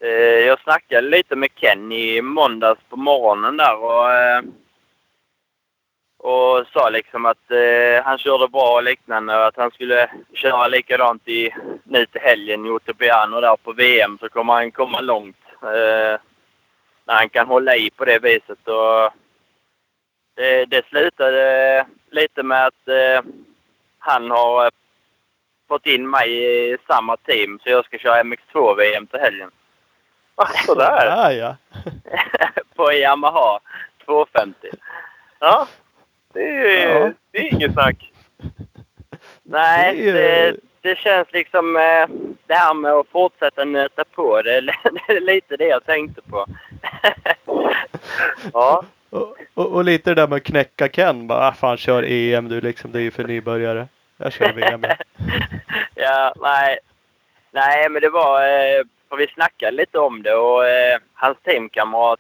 eh, jag snackade lite med Ken i måndags på morgonen där och, eh, och sa liksom att eh, han körde bra och liknande och att han skulle köra likadant i, nu till helgen i Ottopiano där på VM så kommer han komma långt. Eh, när han kan hålla i på det viset och det, det slutade lite med att eh, han har eh, fått in mig i samma team så jag ska köra MX2-VM till helgen. Ah, sådär. Sådär ja. [laughs] på Yamaha 250. Ja. Det är, Ja. det är inget snack. [laughs] Nej, Det det, det känns liksom... Eh, det här med att fortsätta nöta på, det är, [laughs] lite det jag tänkte på. [laughs] Ja. Och, och, och lite det där med att knäcka Ken. Bara, ah, fan kör EM du liksom. Det är ju för nybörjare. Jag kör VM. ja. ja, nej. Nej, men det var... Eh, för vi snackade lite om det och eh, hans teamkamrat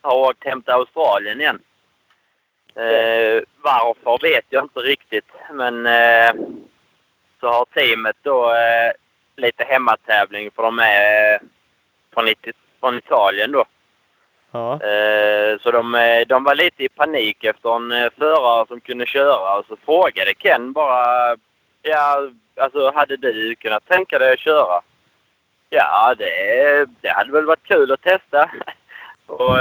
har åkt hem till Australien igen. Eh, varför vet jag inte riktigt, men eh, så har teamet då eh, lite hemmatävling för de är eh, från, It- från Italien då. Ja. Eh, Så de, eh, de var lite i panik efter en förare som kunde köra och så frågade Ken bara Ja, alltså hade du kunnat tänka dig att köra? Ja, det, det hade väl varit kul att testa. [laughs] Och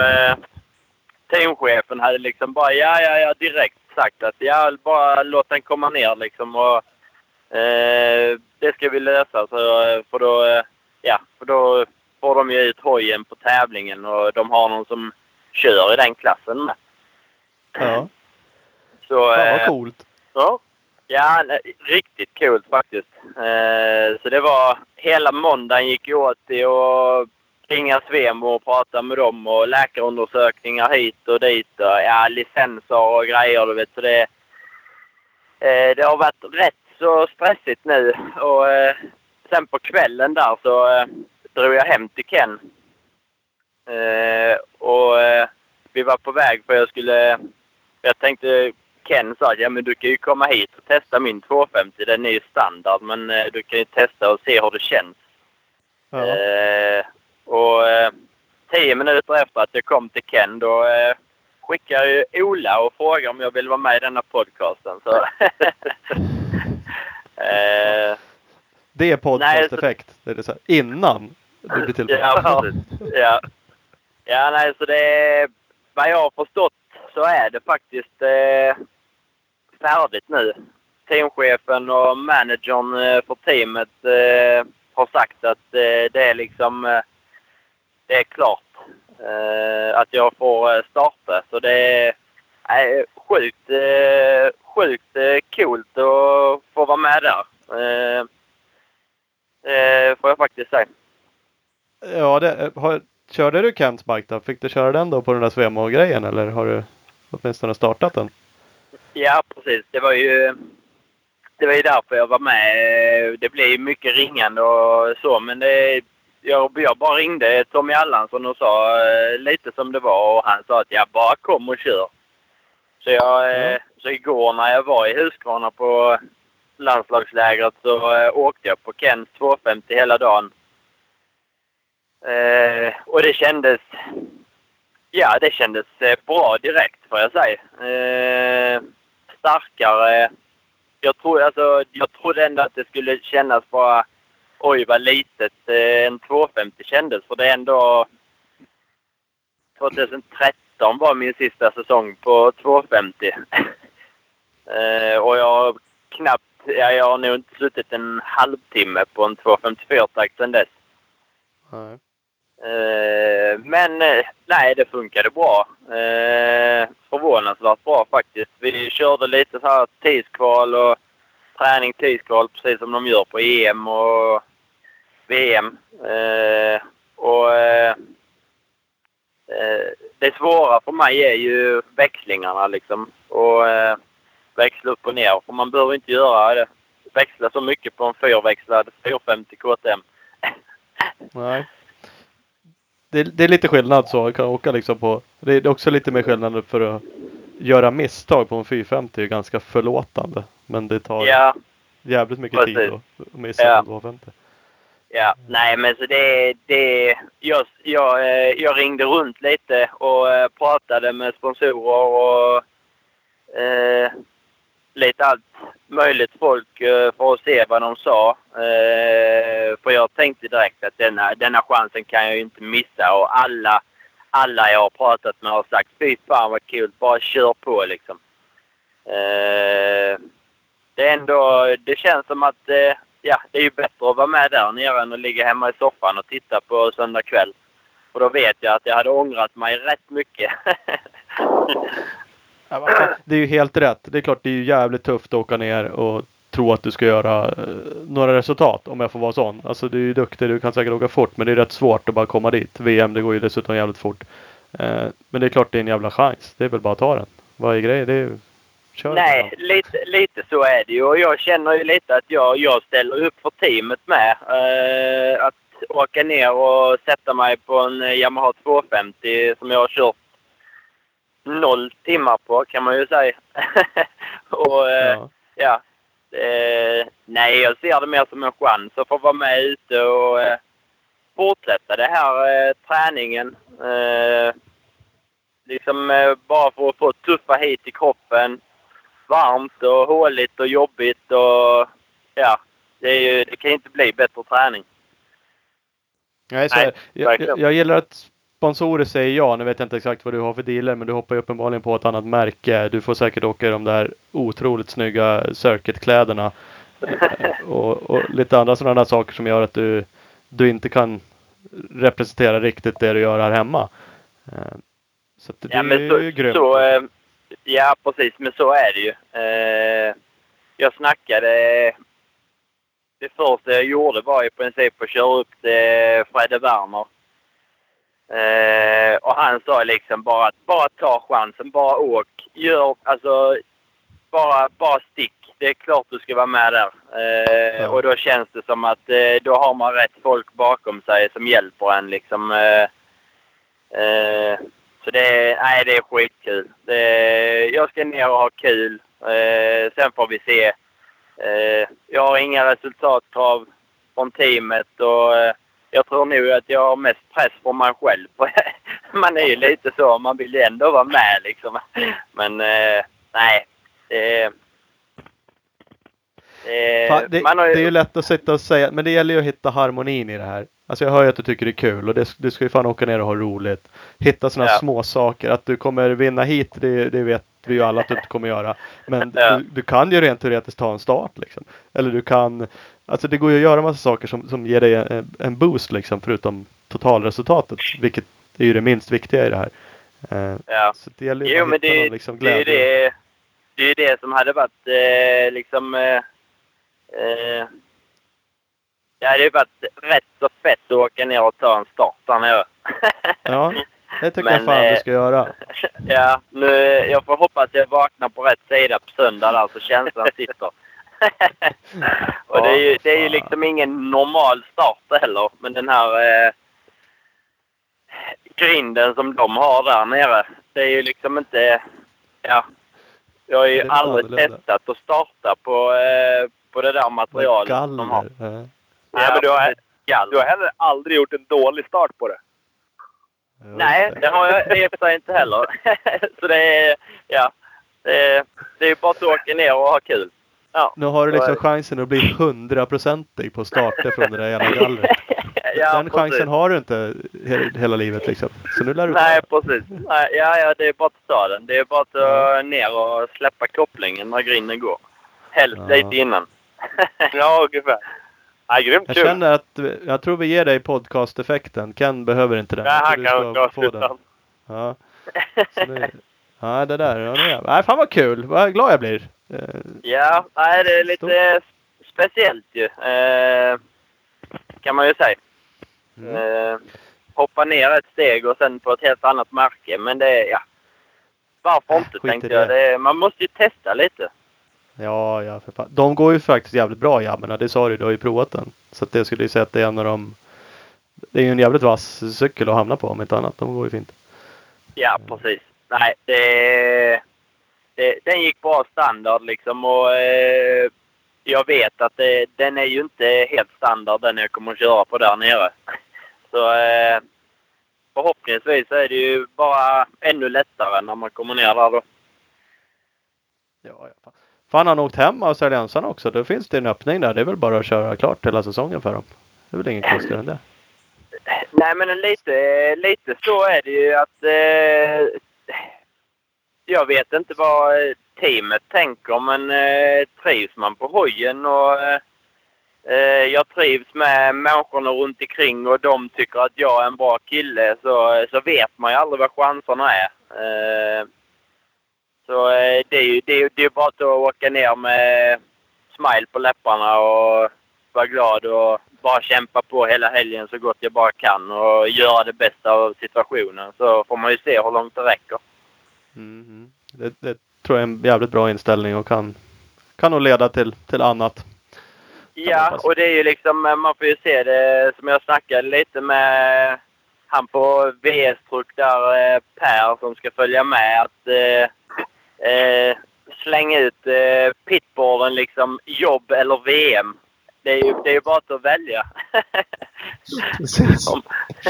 teamchefen hade liksom bara ja, ja, ja direkt sagt att ja, bara låt den komma ner liksom och eh, det ska vi lösa så eh, för då, eh, ja, för då får de ju ut hojen på tävlingen och de har någon som kör i den klassen med. ja. Så, Fan eh, vad coolt. Ja. Ja, riktigt kul faktiskt. Eh, så det var hela måndagen gick åt till att ringa Svemo och prata med dem och läkarundersökningar hit och dit och ja, licenser och grejer du vet. Så det, eh, det har varit rätt så stressigt nu och eh, sen på kvällen där så eh, drog jag hem till Ken. Eh, och eh, vi var på väg för jag skulle... Jag tänkte Ken sa att ja, men du kan ju komma hit och testa min 250. Den är ju standard men eh, du kan ju testa och se hur det känns. Ja. Eh, och eh, tio minuter efter att jag kom till Ken då eh, skickade ju Ola och frågade om jag ville vara med i denna podcasten. Så, [laughs] eh, Det är podcast-effekt. Det är så här, innan du blir tillfrågad. Ja. Ja. ja, nej, så det är... Vad jag har förstått så är det faktiskt eh, färdigt nu. Teamchefen och managern eh, för teamet eh, har sagt att eh, det är liksom... Det är klart eh, att jag får eh, starta. Så det är eh, sjukt, eh, sjukt eh, coolt att få vara med där. Eh, eh, får jag faktiskt säga. Ja, det, har, körde du Kents bike då? Fick du köra den då på den där Svemo-grejen eller har du åtminstone startat den? Ja, precis. Det var ju, det var ju därför jag var med. Det blev ju mycket ringande och så, men det, jag, jag bara ringde Tommy Allansson och sa eh, lite som det var och han sa att jag bara kom och kör. Så, jag, eh, Ja. så igår när jag var i Huskvarna på landslagslägret så eh, åkte jag på Kens 250 hela dagen. Eh, och det kändes Ja, det kändes eh, bra direkt får jag säga. Eh, starkare. Jag, tror, alltså, jag trodde ändå att det skulle kännas bara oj vad litet eh, en 250 kändes. För det är ändå 2013 var min sista säsong på 250. [laughs] eh, och jag har knappt, ja, jag har nog inte suttit en halvtimme på en 254-takt sedan dess. Eh, men nej, det funkade bra. Förvånansvärt bra faktiskt. Vi körde lite så här tidskval och träning tidskval precis som de gör på EM och VM. Eh, och eh, eh, det svåra för mig är ju växlingarna liksom. Och eh, växla upp och ner. För man behöver inte göra det. Växla så mycket på en fyrväxlad 450 KTM. Nej. Det, det är lite skillnad så. Kan åka liksom på. Det är också lite mer skillnad för att göra misstag på en 450 är ganska förlåtande. Men det tar Ja, jävligt mycket Precis. tid att missa Ja. på 250. Ja, nej men så det, det jag, jag, eh, jag ringde runt lite och eh, pratade med sponsorer och eh, lite allt möjligt folk eh, för att se vad de sa. Eh, för jag tänkte direkt att denna, denna chansen kan jag ju inte missa och alla, alla jag har pratat med har sagt fy fan vad kul, bara kör på liksom. Eh, det är ändå, det känns som att eh, ja, det är ju bättre att vara med där nere än att ligga hemma i soffan och titta på söndag kväll. Och då vet jag att jag hade ångrat mig rätt mycket. [laughs] Det är ju helt rätt. Det är klart det är ju jävligt tufft att åka ner och tro att du ska göra eh, några resultat om jag får vara sån. Alltså du är ju duktig, du kan säkert åka fort men det är rätt svårt att bara komma dit. VM det går ju dessutom jävligt fort. Eh, men det är klart det är en jävla chans. Det är väl bara att ta den. Vad är grejen? Det är ju... Kör Nej, lite, lite så är det ju. Och jag känner ju lite att jag, jag ställer upp för teamet med. Eh, att åka ner och sätta mig på en Yamaha 250 som jag har kört noll timmar på kan man ju säga. [laughs] och eh, Ja. ja. Eh, nej, jag ser det mer som en chans att få vara med ute och eh, fortsätta det här eh, träningen. Eh, liksom eh, bara för att få tuffa hit i kroppen. Varmt och håligt och jobbigt och ja, det, är ju, det kan ju inte bli bättre träning. Nej, så Nej, jag, jag, jag gillar att sponsorer säger ja. Nu vet jag inte exakt vad du har för dealer men du hoppar ju uppenbarligen på ett annat märke. Du får säkert åka i de där otroligt snygga circuitkläderna. [laughs] Och, och lite andra sådana saker som gör att du, du inte kan representera riktigt det du gör här hemma. Eh, Så det Ja, är men ju så, grymt. så, eh, ja, precis. Men så är det ju. Eh, jag snackade... Det första jag gjorde var i princip att köra upp till Fredde Werner. Eh, och han sa liksom bara att bara ta chansen, bara åk. Gör, alltså, bara, bara stick. Det är klart du ska vara med där. Eh, Ja. Och då känns det som att eh, då har man rätt folk bakom sig som hjälper en liksom. Så det är, nej, det är skitkul. Det jag ska ner och ha kul. Eh, sen får vi se. Eh, jag har inga resultatkrav från teamet och eh, jag tror nog att jag har mest press på mig själv. [laughs] man är ju lite så. Man vill ju ändå vara med liksom. Men eh, nej. Det, det, Fan, det, har det är ju lätt att sitta och säga, men det gäller ju att hitta harmonin i det här. Alltså jag hör ju att du tycker det är kul och det, du ska ju fan åka ner och ha roligt. Hitta sådana Ja. små saker. Att du kommer vinna hit, det, det vet vi ju alla att du inte kommer göra. Men [laughs] Ja. du, du kan ju rent teoretiskt ta en start liksom. Eller du kan, alltså det går ju att göra massa saker som, som ger dig en, en boost liksom förutom totalresultatet. Vilket är ju det minst viktiga i det här. Eh, ja. Så det gäller ju Jo, att hitta det, någon liksom det är ju glädje. det, det, är ju det som hade varit eh, liksom... Eh, eh, det hade varit rätt så fett att åka ner och ta en start där nere. Ja, det tycker [laughs] Men, jag fan eh, du ska göra. [laughs] ja, nu, jag får hoppas att jag vaknar på rätt sida på söndag där så känslan sitter. [laughs] och det är ju, det är ju liksom ingen normal start heller. Men den här eh, grinden som de har där nere. Det är ju liksom inte... Ja. Jag har ju aldrig testat att starta på, eh, på det där materialet de har. Galler. Nej, men du har. Galler. du har heller aldrig gjort en dålig start på det. Nej, det har jag i och för sig inte heller. [laughs] så det är, ja, det är, det är bara att åka ner och ha kul. Ja, Nu har du liksom chansen att bli hundraprocentig på starter från det där jävla gallret. [laughs] ja, Den chansen precis. har du inte he hela livet liksom. Så nu lär du Nej, precis. Nej, ja, ja, det är bara att ta den. Det är bara att uh, ner och släppa kopplingen när grinden går. Helst Ja. lite innan. [laughs] Ja, ungefär. Nej, grymt Jag kul. känner att, jag tror vi ger dig podcast-effekten. Ken behöver inte den. Nej, han kan gå få den. utan. Ja. Så nu, ja, det där. Ja, nu, nej, fan vad kul. Vad glad jag blir. Eh, Ja, nej, det är lite speciellt ju. Eh, kan man ju säga. Mm. Eh, hoppa ner ett steg och sen på ett helt annat märke. Men det ja. Varför inte skit i tänkte det. jag. Det, man måste ju testa lite. Ja, ja för fan. De går ju faktiskt jävligt bra jabbarna. Det sa du, du har ju provat den. Så att det skulle ju säga att det är en av de Det är ju en jävligt vass cykel att hamna på om inte annat. De går ju fint. Ja, precis. Nej, det, det, den gick bra standard liksom och eh, jag vet att det, den är ju inte helt standard den jag kommer att köra på där nere. [laughs] Så eh, förhoppningsvis är det ju bara ännu lättare när man kommer ner där då. Ja, ja. Fan. Han har åkt hem av australiensarna också. Då finns det en öppning där. Det är väl bara att köra klart hela säsongen för dem. Det är väl inget konstigare än det. Nej, men lite, lite så är det ju att eh, jag vet inte vad teamet tänker, men eh, trivs man på hojen och eh, jag trivs med människorna runt omkring och de tycker att jag är en bra kille så, så vet man ju aldrig vad chanserna är. Eh, Eh, så eh, det är ju det är, det är bara att åka ner med smile på läpparna och vara glad och bara kämpa på hela helgen så gott jag bara kan och göra det bästa av situationen. Så får man ju se hur långt det räcker. Mhm. Det, det tror jag är en jävligt bra inställning och kan, kan nog leda till, till annat. Ja, och det är ju liksom, man får ju se det som jag snackade lite med han på VS-truck där, eh, Per, som ska följa med. Att eh, eh, slänga ut eh, pitboarden liksom, jobb eller VM. Det är ju, det är ju bara att välja. [laughs]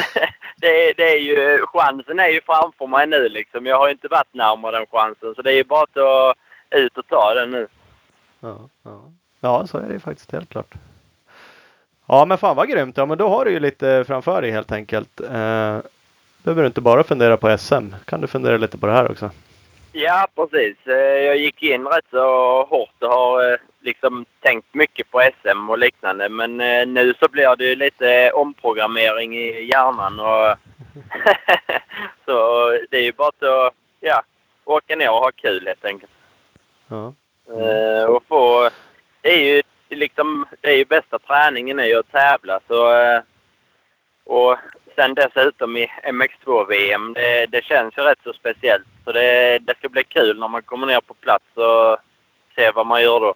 [laughs] Det, är, det är ju, chansen är ju framför mig nu liksom. Jag har ju inte varit närmare den chansen. Så det är ju bara att ut och ta den nu. Ja, ja. ja, så är det ju faktiskt helt klart. Ja, men fan vad grymt. Ja, men då har du ju lite framför dig helt enkelt. Eh, behöver du inte bara fundera på SM. Kan du fundera lite på det här också. Ja, precis. Eh, Jag gick in rätt så hårt och har eh, liksom tänkt mycket på SM och liknande. Men eh, nu så blir det lite omprogrammering i hjärnan. Och [laughs] så det är ju bara att ja, åka ner och ha kul helt enkelt. Ja, och få, det är ju liksom, det är ju bästa träningen är ju att tävla. Så, och sen dessutom i MX2-VM, det, det känns ju rätt så speciellt. Så det, det ska bli kul när man kommer ner på plats och ser vad man gör då.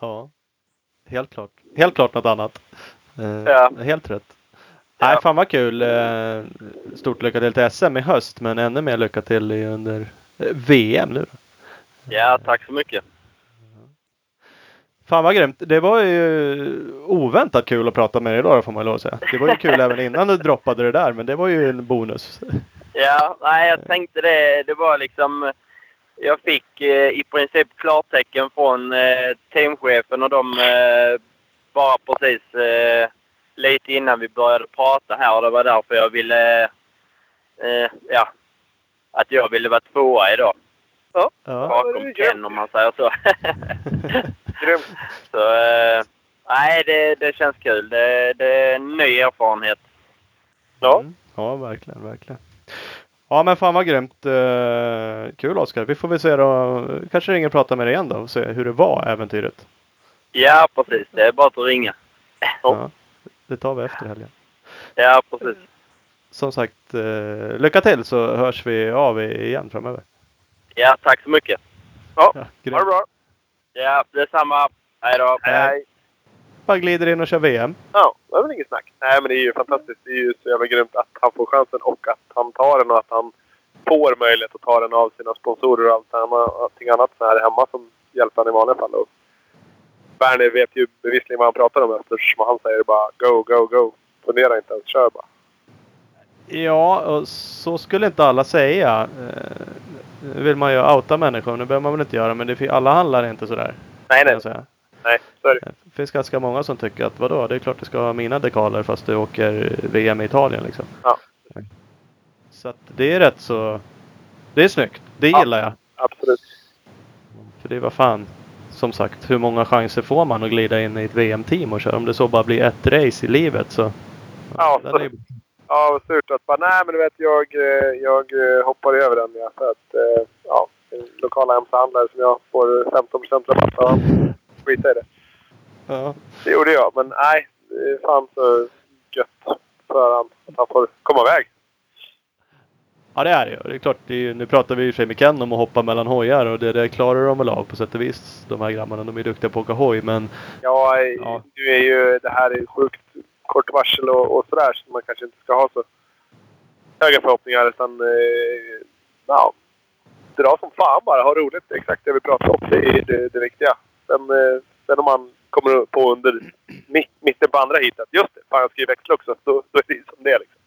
ja. Helt klart. Helt klart något annat. Eh, Ja. Helt rätt. Ja. Nej, fan vad kul. Eh, stort lycka till till SM i höst, men ännu mer lycka till under eh, VM nu. Ja, tack så mycket. Fan vad grymt. Det var ju oväntat kul att prata med dig idag får man lov att säga. Det var ju kul [laughs] även innan du droppade det där, men det var ju en bonus. Ja, nej, jag tänkte det. Det var liksom... Jag fick eh, i princip klartecken från eh, teamchefen och de eh, bara precis eh, lite innan vi började prata här. Och det var därför jag ville... Eh, ja, att jag ville vara tvåa idag. Ja. Bakom Ken om man säger så. [laughs] [laughs] Grymt. så eh, nej, det, det känns kul. Det, det är en ny erfarenhet. Ja. Mm. ja, verkligen, verkligen. Ja, men fan vad grymt. Eh, kul Oskar. Vi får väl se då. Kanske ringer och pratar med dig igen då och se hur det var äventyret. Ja, precis. Det är bara att ringa. Ja, det tar vi efter helgen. Ja, precis. Som sagt, eh, lycka till så hörs vi av igen framöver. Ja, tack så mycket. Ja, Ha det bra. Ja, detsamma. Hej då. Hej, hej. Bara glider in och kör VM. Ja, det är väl inget snack. Nej, men det är ju fantastiskt. Det är ju så jävla grymt att han får chansen och att han tar den och att han får möjlighet att ta den av sina sponsorer och allt allting annat så här hemma som hjälper han i vanliga fall. Och Berner vet ju bevisligen vad han pratar om eftersom han säger bara go, go, go. Fundera inte ens, kör bara. Ja, och så skulle inte alla säga. Eh, Nu vill man ju outa människor. Nu behöver man väl inte göra men det, alla handlar inte sådär. Nej, nej. säga. Nej, så är det. Finns ganska många som tycker att vadå, det är klart du ska ha mina dekaler fast du åker VM i Italien liksom. Ja. Så att det är rätt så... Det är snyggt. Det Ja. gillar jag. Absolut. För det vad fan. Som sagt, hur många chanser får man att glida in i ett VM-team och köra? Om det så bara blir ett race i livet så... Ja, så- är Ja, vad surt att bara, nej men du vet jag, eh, jag eh, hoppar över den. Ja, för att, eh, ja, lokala MC-handlare som jag får 15% rabatt av. Skiter i det. ja. Det gjorde jag, men nej. det är fan så gött för han att han får komma iväg. Ja det är det ju. Det är klart, det är, nu pratar vi ju i och för sig med Ken om att hoppa mellan hojar och det, det klarar de väl av på sätt och vis. De här grabbarna, de är duktiga på att åka hoj men Ja, Ja. nu är ju det här är sjukt kort varsel och, och sådär så man kanske inte ska ha så höga förhoppningar utan eh, ja, dra som fan bara. Ha roligt. Exakt det vi pratade om. Det är det, det viktiga. Sen, eh, sen om man kommer på under mitt, mitten på andra heatet. Just det, fan jag ska ju växla också. Då, då är det ju som det är liksom.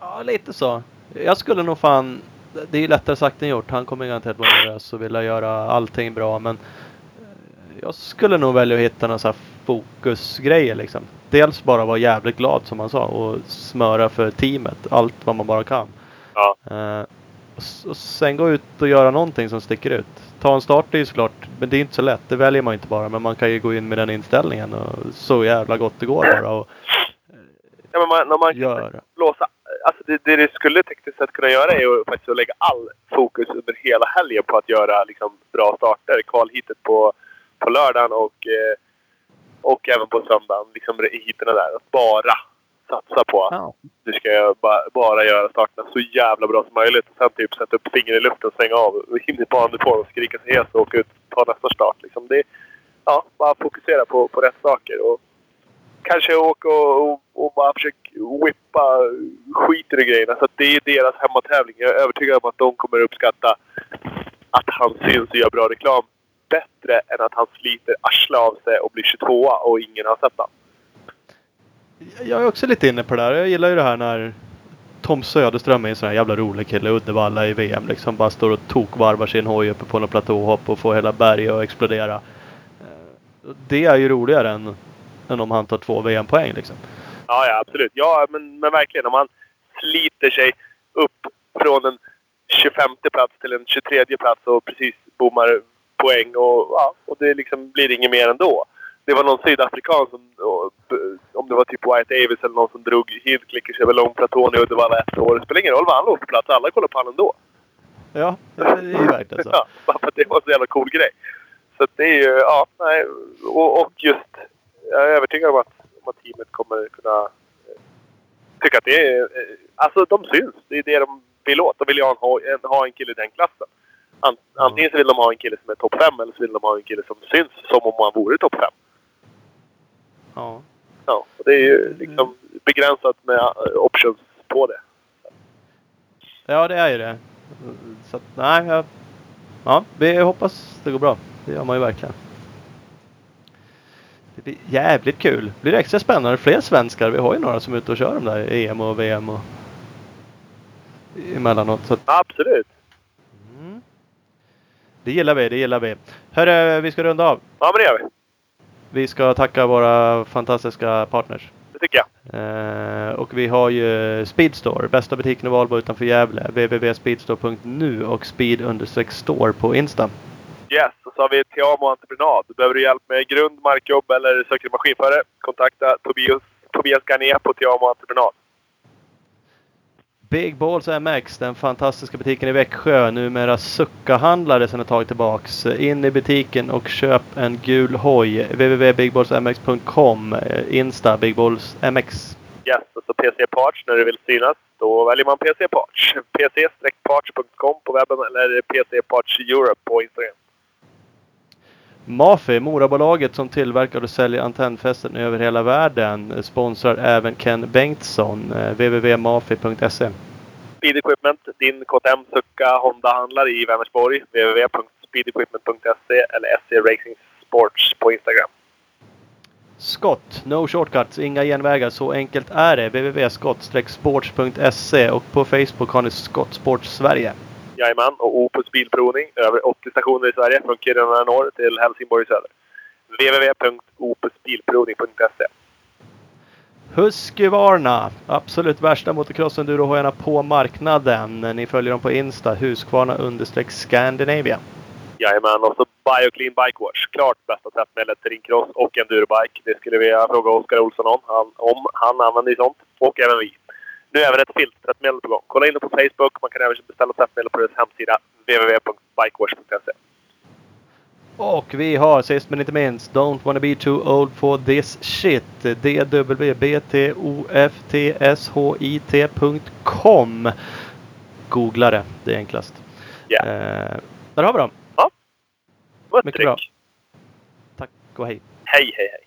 Ja, lite så. Jag skulle nog fan... Det är ju lättare sagt än gjort. Han kommer garanterat vara nervös och vilja göra allting bra men jag skulle nog välja att hitta några så här fokusgrejer liksom. Dels bara vara jävligt glad som han sa och smöra för teamet allt vad man bara kan. Ja. Eh, och, och sen gå ut och göra någonting som sticker ut. Ta en start är ju såklart, men det är inte så lätt. Det väljer man inte bara. Men man kan ju gå in med den inställningen och så jävla gott det går bara och Ja, men man, när man göra. blåsa... Alltså det, det det skulle tekniskt sett kunna göra är ju faktiskt att lägga all fokus under hela helgen på att göra liksom, bra starter. Kvalhitet på, på lördagen och, eh, och även på söndagen. Liksom heaterna där. Att bara satsa på att Ja. nu ska jag bara, bara göra starterna så jävla bra som möjligt. Och sen typ sätta upp fingret i luften, stänga av, [laughs] in i banuniform och skrika sig hes och åka ut och ta nästa start. Liksom det, ja, bara fokusera på, på rätt saker. Och kanske åka och, och, och bara försöka whippa skiten i grejerna. Så det är deras hemmatävling. Jag är övertygad om att de kommer uppskatta att han syns och gör bra reklam bättre än att han sliter arslet av sig och blir 22 och ingen har sett honom. Jag är också lite inne på det där. Jag gillar ju det här när Tom Söderström är en sån här jävla rolig kille Uddevalla i VM. Liksom bara står och tokvarvar sin hoj uppe på något platåhopp och får hela berget att explodera. Eh, Det är ju roligare än, än om han tar två VM-poäng liksom. Ja, ja absolut. Ja, men, men verkligen. Om man sliter sig upp från en 25 plats till en 23 plats och precis bommar poäng och, ja, och det liksom blir inget mer ändå. Det var någon sydafrikan som, om det var typ White Davis eller någon som drog Hillclickers över långplatån i Uddevalla ett år. Det spelar ingen roll vad han låg på plats. Alla kollar på honom ändå. Ja, det är ju verkligen så. [laughs] Ja, bara för att det var en så jävla cool grej. Så det är ju, ja, nej. Och, och just, jag är övertygad om att, om att teamet kommer kunna eh, tycka att det är, eh, alltså de syns. Det är det de vill åt. De vill ju ha en, ha en kille i den klassen. An, antingen så vill de ha en kille som är topp 5 eller så vill de ha en kille som syns som om han vore topp 5. Ja. Ja, och det är ju liksom begränsat med eh, options på det. ja, det är ju det. Så att, nej, jag, ja, vi hoppas det går bra. Det gör man ju verkligen. Det blir jävligt kul. Blir det extra spännande. Fler svenskar. Vi har ju några som är ute och kör de där EM och VM och emellanåt. Så att, Absolut. Det gillar vi, det gillar vi. Hörru, vi ska runda av. Ja, men det gör vi. Vi ska tacka våra fantastiska partners. Det tycker jag. Eh, och vi har ju Speedstore, bästa butiken i Valbo utanför Gävle. www.speedstore.nu och speed-store på Insta. Yes, och så har vi Tiamo Entreprenad. Behöver du hjälp med grund, markjobb eller söker du maskinförare? Kontakta Tobias, Tobias Garné på Tiamo Entreprenad. Big Balls MX, den fantastiska butiken i Växjö. Numera suckahandlare sedan ett tag tillbaks. In i butiken och köp en gul hoj. www.bigballsmx.com. Eh, Insta Big Balls MX. Yes, och så PC Parts när du vill synas. Då väljer man PC Parts. pc-parts.com på webben eller PC Parts Europe på Instagram. Mafi, Morabolaget som tillverkar och säljer antennfästen över hela världen, sponsrar även Ken Bengtsson. eh, www.mafi.se. Speed Equipment, din KTM Succa Honda-handlare i Vänersborg. www.speedequipment.se eller SC Racing Sports på Instagram. Skott, no shortcuts, inga genvägar. Så enkelt är det. www.skott-sports.se och på Facebook har ni Skott Sports Sverige. Jajamän, och Opus Bilprovning. Över 80 stationer i Sverige från Kiruna norr till Helsingborg i söder. www.opusbilprovning.se Husqvarna, absolut värsta motocross-endurohojarna på marknaden. Ni följer dem på Insta, Husqvarna understreck Scandinavia. Jajamän, och så Bioclean Bike Wash. Klart bästa tvättmedlet till din cross och endurobike. Det skulle vi fråga Oskar Olsson om. Han, om han använder ju sånt. Och även vi. Nu är även ett filttvättmedel på gång. Kolla in det på Facebook. Man kan även beställa tvättmedel på deras hemsida www.bikewash.se. Och vi har sist men inte minst Don't wanna be too old for this shit. dwbtofthishit.com Googla det, det är enklast. Ja. Eh, där har vi dem. Vad Mycket bra. Tack och hej. Hej, hej, hej.